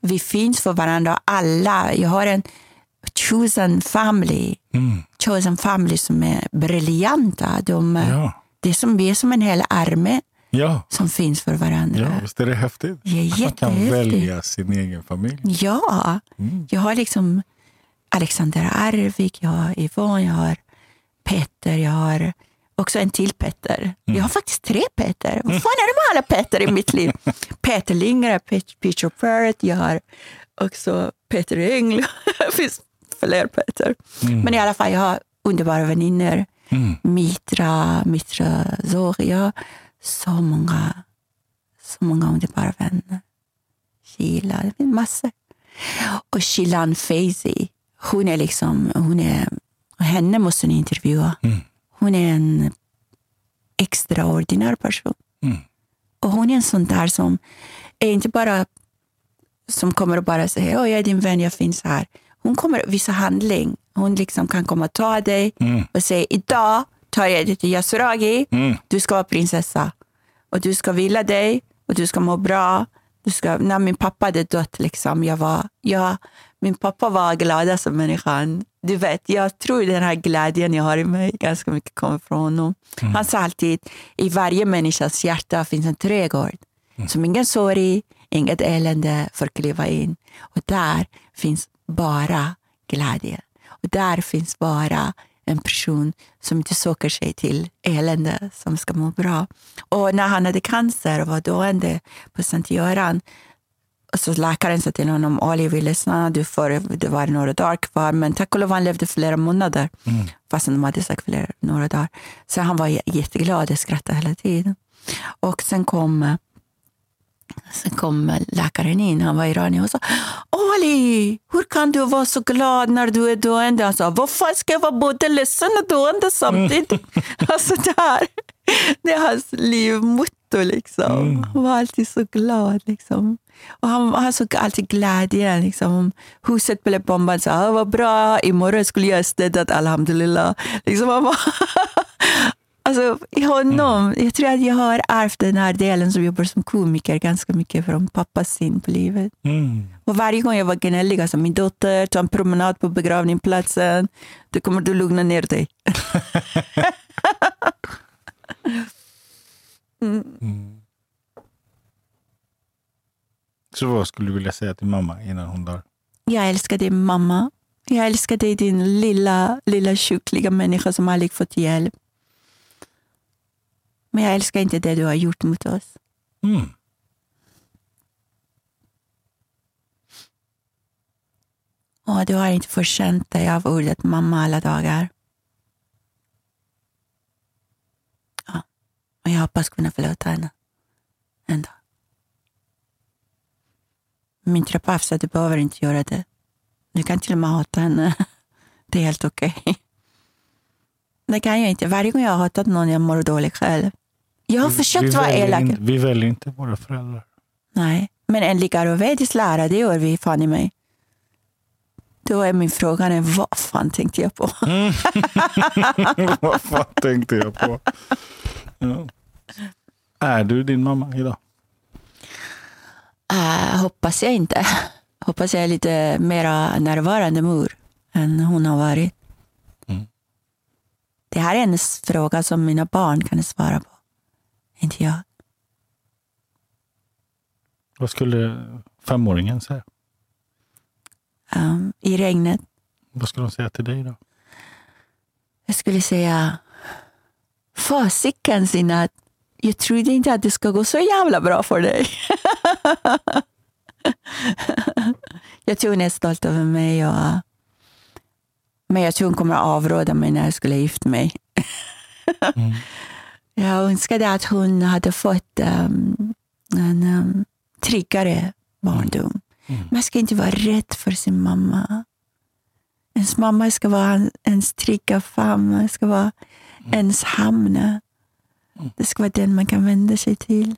Vi finns för varandra alla. Jag har en chosen family, Mm. chosen family som är briljanta. De, Ja. det som, vi är som en hel armé Ja. som finns för varandra. ja, visst är det häftigt? Är Att man kan välja sin egen familj. Ja, Mm. jag har liksom Alexander Arvik, jag har Yvonne, jag har Petter, jag har också en till Petter. Mm. Jag har faktiskt tre Petter. Vad fan är det med alla Petter i mitt liv? Peter Lindgren, Pet- Peter Parrott, jag har också Peter Engl. Det finns fler Petter. Men i alla fall, jag har underbara vänner. Mm. Mitra, Mitra Zori. Jag har så många, så många underbara vänner. Sheila, det finns massor. Och Shilan Feizi, hon är liksom, hon är, henne måste ni intervjua. Mm. Hon är en extraordinär person. Mm. Och hon är en sån där som är inte bara som kommer och bara säger oh, jag är din vän, jag finns här. Hon kommer att visa handling. Hon liksom kan komma och ta dig Mm. och säga idag tar jag dig till Yasuragi. Mm. Du ska vara prinsessa. Och du ska vila dig och du ska må bra. Du ska, när min pappa hade dött, liksom, jag var, jag, min pappa var gladaste människan. Du vet, jag tror den här glädjen jag har i mig ganska mycket kommer från honom. Han sa alltid, i varje människas hjärta finns en trädgård. Som ingen sorg, inget elände får kliva in. Och där finns bara glädje. Och där finns bara en person som inte söker sig till elände, som ska må bra. Och när han hade cancer och var döende på Sankt Göran, så läkaren sa till honom, Ali vi är ledsna, du får, det var några dagar kvar, men tack och lov han levde flera månader, fast de hade sagt flera, några dagar. Så han var jätteglad och skrattade hela tiden. Och sen kom Sen kom läkaren in, han var iranier och sa Ali, hur kan du vara så glad när du är döende? Han sa, vad fan ska jag vara både ledsen och döende samtidigt? alltså det, här, det är hans livmotto. Liksom. Han var alltid så glad. Liksom. Och han, han såg alltid glädje. Liksom. Om huset blev bombat, så ah, vad bra, imorgon skulle jag städat, alhamdulillah. Liksom, han var Alltså, i honom, jag tror att jag har ärvt den här delen som jobbar som komiker ganska mycket från pappas syn på livet. Mm. Och varje gång jag var gnällig, alltså min dotter, ta en promenad på begravningsplatsen, då kommer du lugna ner dig. Mm. Så vad skulle du vilja säga till mamma innan hon dör? Jag älskar dig mamma. Jag älskar dig din lilla, lilla sjukliga människa som aldrig fått hjälp. Men jag älskar inte det du har gjort mot oss. Mm. Och du har inte förtjänt dig av ordet mamma alla dagar. Ja. Och jag hoppas kunna förlåta henne. En dag. Min terapeut sa du behöver inte göra det. Du kan till och med hata henne. Det är helt okej. Okay. Det kan jag inte. Varje gång jag har hatat någon jag mår dåligt själv. Jag har försökt vi vara elak. in- Vi väljer inte våra föräldrar. Nej, men enligt ayurvedisk lära, det gör vi fan i mig. Då är min fråga, vad fan tänkte jag på? Vad fan tänkte jag på? Ja. Är du din mamma idag? Äh, hoppas jag inte. Hoppas jag är lite mera närvarande mor än hon har varit. Mm. Det här är en fråga som mina barn kan svara på. Inte jag. Vad skulle femåringen säga? Um, I regnet. Vad skulle de säga till dig då? Jag skulle säga, fasiken Sinat, jag trodde inte att det ska gå så jävla bra för dig. jag tror hon är stolt över mig. Och, men jag tror hon kommer att avråda mig när jag skulle gifta mig. Mm. Jag önskade att hon hade fått um, en um, tryggare barndom. Mm. Man ska inte vara rädd för sin mamma. Ens mamma ska vara ens trygga famn, ska vara ens hamn. Det ska vara den man kan vända sig till.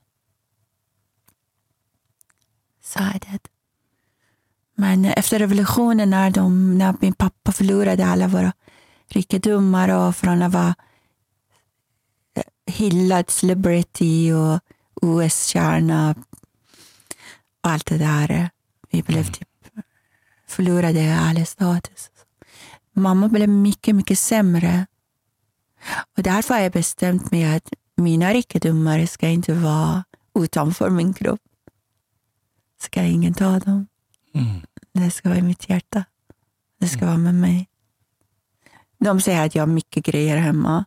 Så är det. Men efter revolutionen, när, de, när min pappa förlorade alla våra rikedomar och från att vara hyllad celebrity och OS-stjärna och allt det där. Vi blev typ förlorade all status. Mamma blev mycket, mycket sämre. Och därför har jag bestämt mig att mina rikedomar ska inte vara utanför min kropp. Ska ingen ta dem. Mm. Det ska vara i mitt hjärta. Det ska vara med mig. De säger att jag har mycket grejer hemma.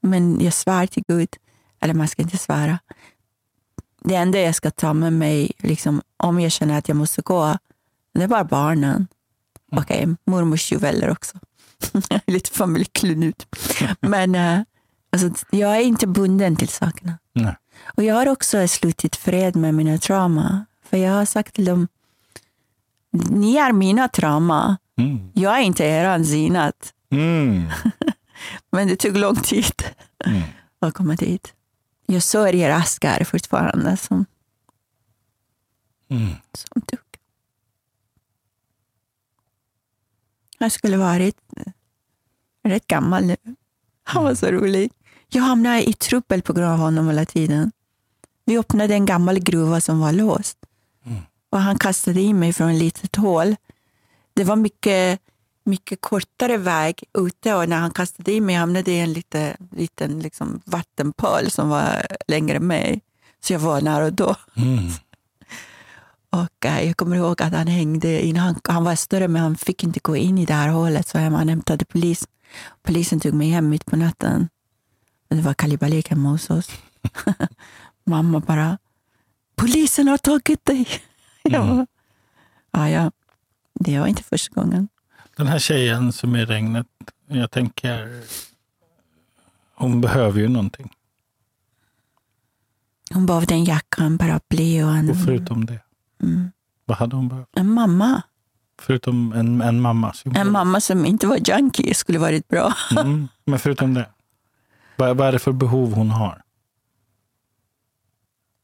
Men jag svär till Gud, eller man ska inte svära. Det enda jag ska ta med mig, liksom, om jag känner att jag måste gå, det är bara barnen. Mm. Okej, mormors juveler också. Lite familjeklenut. Men eh, alltså, jag är inte bunden till sakerna. Nej. Och jag har också slutit fred med mina trauma. För jag har sagt till dem, ni är mina trauma. Mm. Jag är inte eran zinat. Mm. Men det tog lång tid Mm. att komma dit. Jag sörjer Askar fortfarande som, Mm. som dog. Jag skulle varit rätt gammal nu. Han var så rolig. Jag hamnade i trubbel på grund av honom hela tiden. Vi öppnade en gammal gruva som var låst. Mm. Och han kastade in mig från ett litet hål. Det var mycket, mycket kortare väg ute och när han kastade in mig hamnade jag i en lite, liten liksom, vattenpöl som var längre med. Så jag var nära då. Mm. Och eh, jag kommer ihåg att han hängde in. Han, han var större men han fick inte gå in i det här hålet så han hämtade polis. Polisen tog mig hem mitt på natten. Det var kalibalik hemma hos oss. Mamma bara, polisen har tagit dig. Mm. bara, ja, ja, det var inte första gången. Den här tjejen som är i regnet, jag tänker, hon behöver ju någonting. Hon behövde en jacka, en paraply och en, Och förutom det, mm, vad hade hon behövt? en mamma. Förutom en, en mamma. En mamma som inte var junkie skulle varit bra. Mm, men förutom det, vad, vad är det för behov hon har?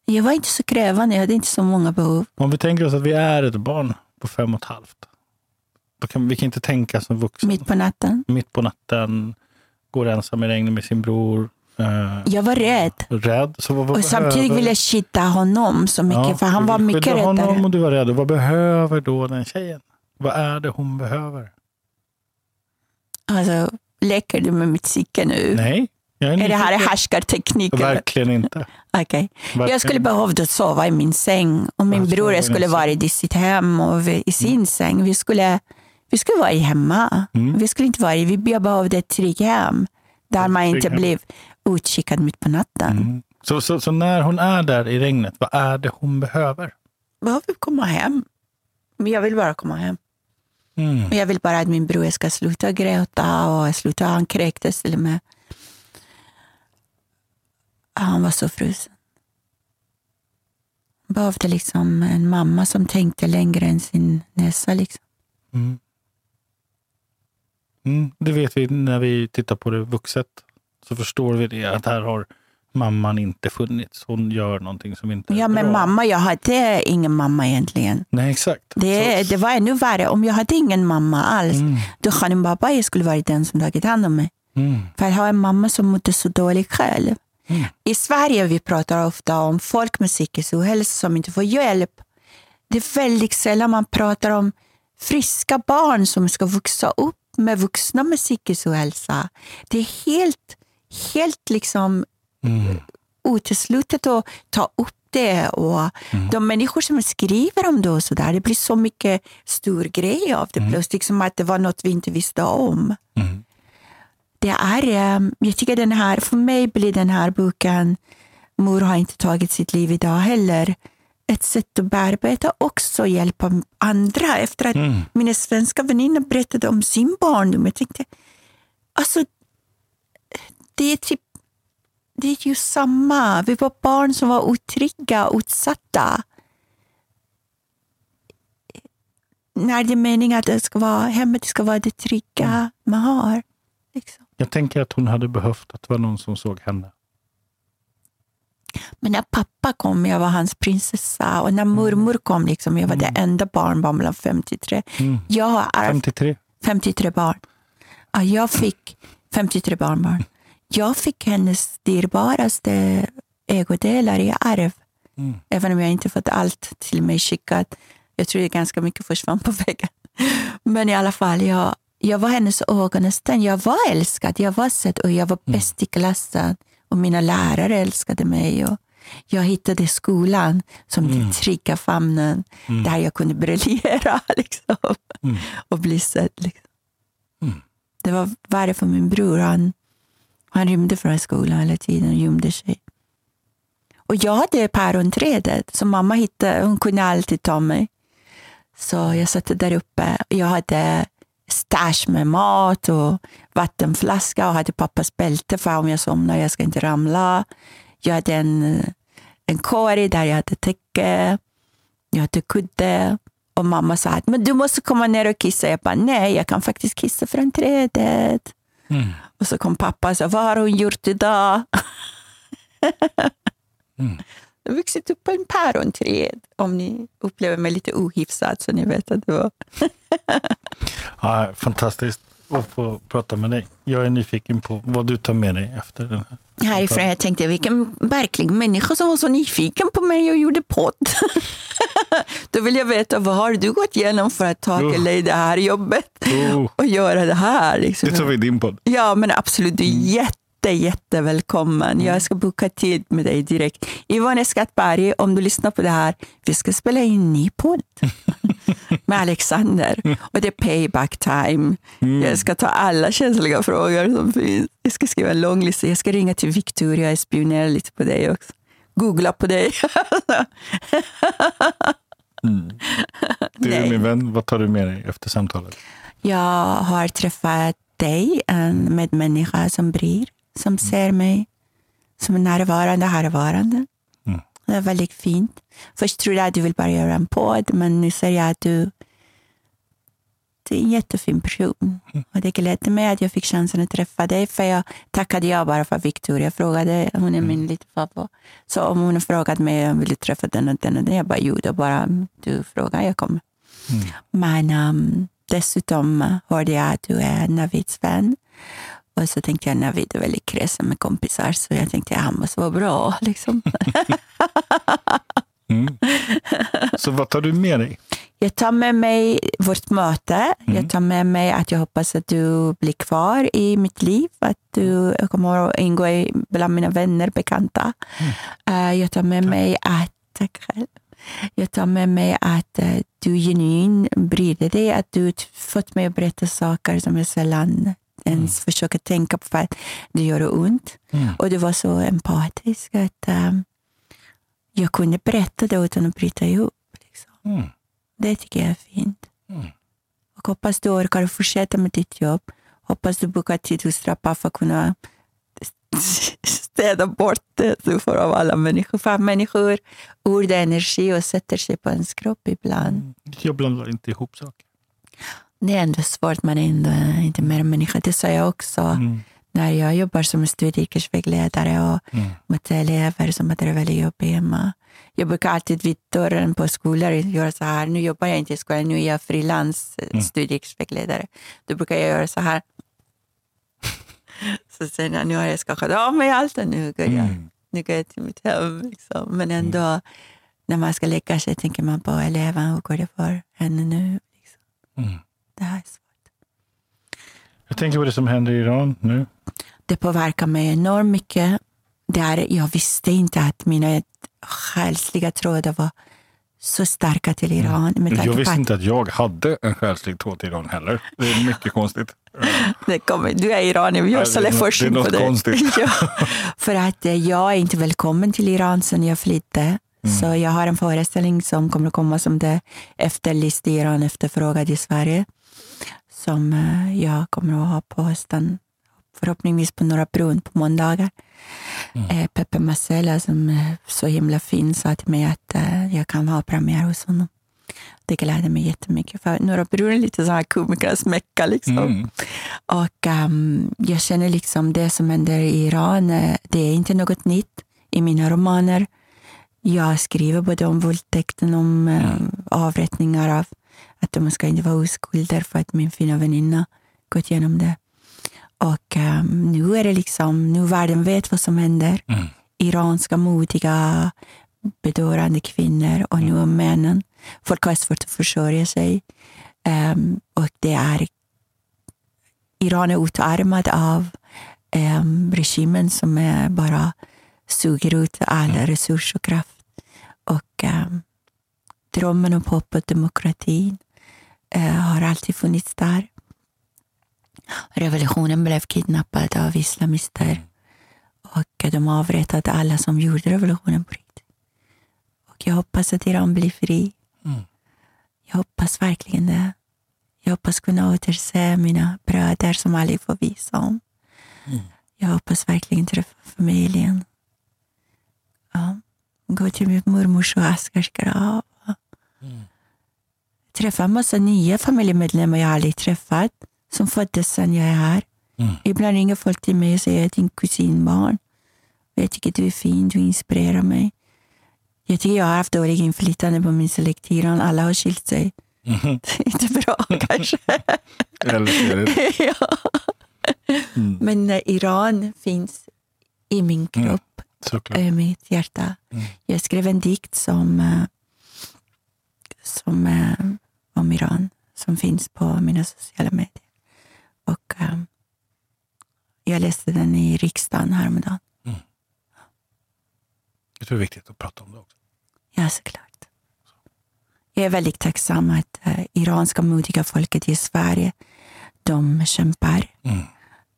Jag var inte så krävande, jag hade inte så många behov. Om vi tänker oss att vi är ett barn på fem och ett halvt. Kan, vi kan inte tänka som vuxna. Mitt på natten. Mitt på natten, går ensam i regnet med sin bror. Eh, Jag var rädd. rädd. Så vad, vad Och samtidigt ville jag skydda honom så mycket, Ja, för han var mycket skydda honom räddare. och du var rädd. Och vad behöver då den tjejen? Vad är det hon behöver? Alltså, leker du med mitt psyke nu? Nej, jag är, Är det här nyfiken. härskarteknik? eller? Verkligen inte. Okej. Verkligen. Jag skulle behövt sova i min säng och min Ja, sova bror skulle varit i sitt hem och vi- i sin säng. Vi skulle, vi skulle vara hemma. Mm. Vi skulle inte vara i, vi behövde ett tryggt hem där man inte blev utkikad mitt på natten. Mm. Så, så, så när hon är där i regnet, vad är det hon behöver? Behöver komma hem. Men jag vill bara komma hem. Mm. Jag vill bara att min bror ska sluta gråta och sluta, han kräktes till och med. Han var så frusen. Behövde liksom en mamma som tänkte längre än sin näsa. Liksom. Mm. Mm. Det vet vi när vi tittar på det vuxet. Så förstår vi det att här har mamman inte funnits. Hon gör någonting som inte Ja, är men bra. mamma, jag hade ingen mamma egentligen. Nej, exakt. Det, Så- det var ännu värre. Om jag hade ingen mamma alls, Mm. då Khanim Babai skulle varit den som tagit hand om mig. Mm. För att ha en mamma som mådde så dåligt själv. Mm. I Sverige vi pratar ofta om folk med psykisk ohälsa som inte får hjälp. Det är väldigt sällan man pratar om friska barn som ska växa upp med vuxna med psykisk ohälsa. Det är helt, helt liksom Mm. uteslutet att ta upp det. Och Mm. De människor som skriver om det och så där, det blir så mycket stor grej av det plötsligt, som att det var något vi inte visste om. Mm. Det är, eh, jag tycker den här, för mig blir den här boken, Mor har inte tagit sitt liv idag heller, ett sätt att bearbeta också hjälpa andra. Efter att Mm. mina svenska väninnor berättade om sin barndom, jag tänkte, alltså, det är typ det är ju samma. Vi var barn som var otrygga, utsatta. När det är meningen att det ska vara, hemmet ska vara det trygga man har. Liksom. Jag tänker att hon hade behövt att det var någon som såg henne. Men när pappa kom, jag var hans prinsessa. Och när mormor kom, liksom, jag var det enda barnbarn bland 53. Mm. Jag har ärvt 53. 53 barn. Ja, jag fick 53 barnbarn. Jag fick hennes dyrbaraste ägodelar i arv. Mm. Även om jag inte fått allt till mig skickat. Jag tror det ganska mycket försvann på vägen. Men i alla fall, jag, jag var hennes ögonsten. Jag var älskad, jag var sedd och jag var bäst i klassen. Och mina lärare älskade mig. Och jag hittade skolan som den trygga famnen där jag kunde briljera liksom, Mm. och bli sedd. Liksom. Mm. Det var värre för min bror. Han, han rymde från skolan hela tiden och gömde sig. Och jag hade päronträdet som mamma hittade. Hon kunde alltid ta mig. Så jag satt där uppe. Jag hade stash med mat och vattenflaska och hade pappas bälte för om jag somnar jag ska inte ramla. Jag hade en, en korg där jag hade täcke. Jag hade kudde. Och mamma sa att men du måste komma ner och kissa. Jag bara nej, jag kan faktiskt kissa från trädet. Mm. Och så kom pappa och sa, vad har hon gjort idag? Mm. Jag har vuxit upp på en päronträd. Om ni upplever mig lite ohyfsad så ni vet att det var... Ja, fantastiskt att få prata med dig. Jag är nyfiken på vad du tar med dig efter den här. Härifrån jag tänkte, vilken verklig människa som var så nyfiken på mig och gjorde podd. Då vill jag veta, vad har du gått igenom för att ta till dig det här jobbet Oh, och göra det här? Liksom. det tar vi i din podd. Ja, men absolut. Du är jätte, jättevälkommen. Jag ska boka tid med dig direkt. Ivone Skattberg, om du lyssnar på det här, vi ska spela in en ny podd med Alexander. Och det är payback time. Jag ska ta alla känsliga frågor som finns. Jag ska skriva en lång lista. Jag ska ringa till Victoria och spionera lite på dig också. Googla på dig. Du Nej. min vän, vad tar du med dig efter samtalet? Jag har träffat dig, en medmänniska som bryr, som ser mig, som är närvarande, härvarande. Mm. Det är väldigt fint. Först trodde jag att du vill bara göra en podd, men nu ser jag att du, en jättefin person. Och det glädde mig att jag fick chansen att träffa dig, för jag tackade ja bara för Victoria. frågade, hon är min lilla pappa. Så om hon frågade mig om jag ville träffa den och den och den, jag bara, jo, då bara du frågar, jag kommer. Mm. Men um, dessutom hörde jag att du är Navids vän. Och så tänkte jag, Navid är väldigt kräsen med kompisar, så jag tänkte att han måste vara bra. Liksom. Mm. Så vad tar du med dig? Jag tar med mig vårt möte. Mm. Jag tar med mig att jag hoppas att du blir kvar i mitt liv. Att du kommer att ingå i, bland mina vänner, bekanta. Eh, jag tar med mig att... Tack själv. Jag tar med mig att eh, du genuint bryr dig. Att du fått mig att berätta saker som jag sällan ens försöker tänka på för att det gör ont. Mm. Och du var så empatisk att eh, jag kunde berätta det utan att bryta ihop. Liksom. Mm. Det tycker jag är fint. Mm. Och hoppas du orkar fortsätta med ditt jobb. Hoppas du bokar tid hos Trappa för att kunna städa bort det du får av alla människor. För människor ord energi och sätter sig på ens kropp ibland. Jag blandar inte ihop saker. Det är ändå svårt, man är ändå inte mer människa. Det sa jag också Mm. när jag jobbar som studieyrkesvägledare och Mm. mot elever som hade det väldigt jobbigt hemma. Jag brukar alltid vid dörren på skolor göra så här. Nu jobbar jag inte i skolan, nu är jag frilans eh, Mm. Då brukar jag göra så här. så sen när nu har jag skakat av mig allt och nu går jag, Mm. nu går jag till mitt hem. Liksom. Men ändå, när man ska lägga sig tänker man på eleven. Hur går det för henne nu? Liksom. Mm. Det här är svårt. Jag tänker på det som händer i Iran nu. det påverkar mig enormt mycket. Där jag visste inte att mina själsliga trådar var så starka till Iran. Med tanke Mm. Jag på visste att inte att jag hade en själslig tråd till Iran heller. Det är mycket konstigt. det kommer, du är iranier, vi gör det är så något- forskning det är på något det. konstigt. ja, för att eh, jag är inte välkommen till Iran sedan jag flydde. Mm. Så jag har en föreställning som kommer att komma som det efterlyste Iran efterfrågade i Sverige. Som eh, jag kommer att ha på hösten. Förhoppningsvis på Norra Brunn på måndagar. Mm. Eh, Peppe Marcella som är så himla fin sa till mig att eh, jag kan ha premiär hos honom. Det gläder mig jättemycket. För Norra Brunn är lite så här komikernas mecka. Liksom. Mm. Och ehm, jag känner liksom det som händer i Iran, det är inte något nytt i mina romaner. Jag skriver både om våldtäkten, om eh, avrättningar av att de ska inte vara oskulder för att min fina väninna gått igenom det. Och ehm, nu är det liksom, nu världen vet vad som händer. Mm. Iranska modiga, bedårande kvinnor och nu männen. Folk har svårt att försörja sig. Ehm, och det är Iran är utarmad av um, regimen som är bara suger ut all resurs och kraft. Och um, drömmen om hopp och demokratin har alltid funnits där. Revolutionen blev kidnappad av islamister och de avrättade alla som gjorde revolutionen på riktigt. Och jag hoppas att Iran blir fri. Mm. Jag hoppas verkligen det. Jag hoppas kunna återse mina bröder som aldrig får visa om. Mm. Jag hoppas verkligen träffa familjen. Ja. Gå till min mormors och Askars grav. Mm. Träffa en massa nya familjemedlemmar jag aldrig träffat. Som föddes sedan jag är här. Mm. Ibland ringer folk till mig och säger att din kusinbarn. Jag tycker du är fin, du inspirerar mig. Jag tycker jag har haft dålig inflytande på min släkttiden. Alla har skilt sig. Mhm. Det är inte bra kanske. Är det. ja. Mm. Men eh, Iran finns i min Mm. kropp, Såklart. i mitt hjärta. Mm. Jag skrev en dikt som, eh, som eh, om Iran som finns på mina sociala medier. Och eh, jag läste den i riksdagen häromdagen. Jag tror det är viktigt att prata om det också. Ja, såklart. Jag är väldigt tacksam att eh, iranska modiga folket i Sverige, de kämpar. Mm.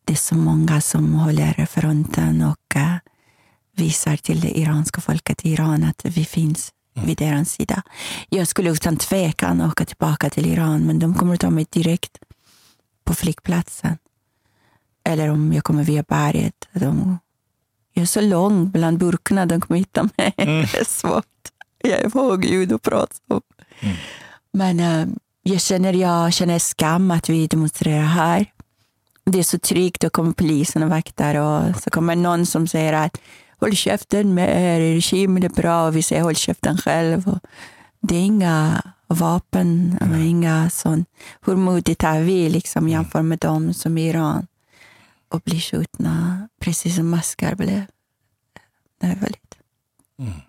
Det är så många som håller fronten och eh, visar till det iranska folket i Iran att vi finns vid deras sida. Jag skulle utan tvekan åka tillbaka till Iran, men de kommer att ta mig direkt på flygplatsen. Eller om jag kommer via berget. De, jag är så lång bland burkarna, de kommer hitta mig. Mm. Det är svårt. Jag är högljudd och pratsam. Mm. Men eh, jag känner, jag känner skam att vi demonstrerar här. Det är så tryggt, då kommer polisen och vaktar och så kommer någon som säger att håll käften med er, regimen är bra och vi säger håll käften själv. Och det är inga vapen, mm. inga sån. Hur modigt är vi liksom jämfört med dem som i Iran och blir skjutna precis som maskar blev när jag var liten. Mm.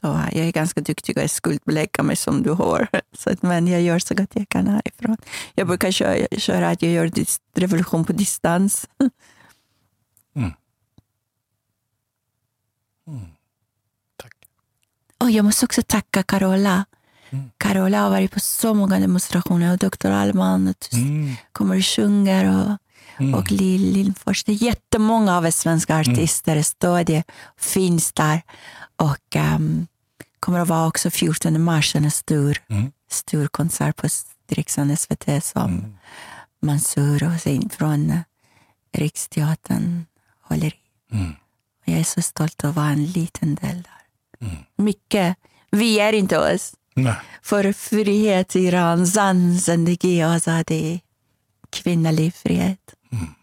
Så jag är ganska duktig att skuldbelägga mig som du har. Så att, men jag gör så gott jag kan härifrån. Jag brukar köra, köra att jag gör revolution på distans. Mm. Tack. Och jag måste också tacka Carola. Mm. Carola har varit på så många demonstrationer och Dr. Alman mm. kommer och sjunger. Och, mm. och Lill Lindfors. Det är jättemånga av svenska mm. artister mm. står det, finns där. Och um, kommer att vara också 14 mars en stor, mm. stor konsert på direktsänd SVT som mm. Mansour Hossein från Riksteatern håller i. Mm. Jag är så stolt att vara en liten del där. Mm. Mycket. Vi är inte oss. Nej. För frihet i Iran, zan, zendegi, azadi, kvinnlig frihet. Mm.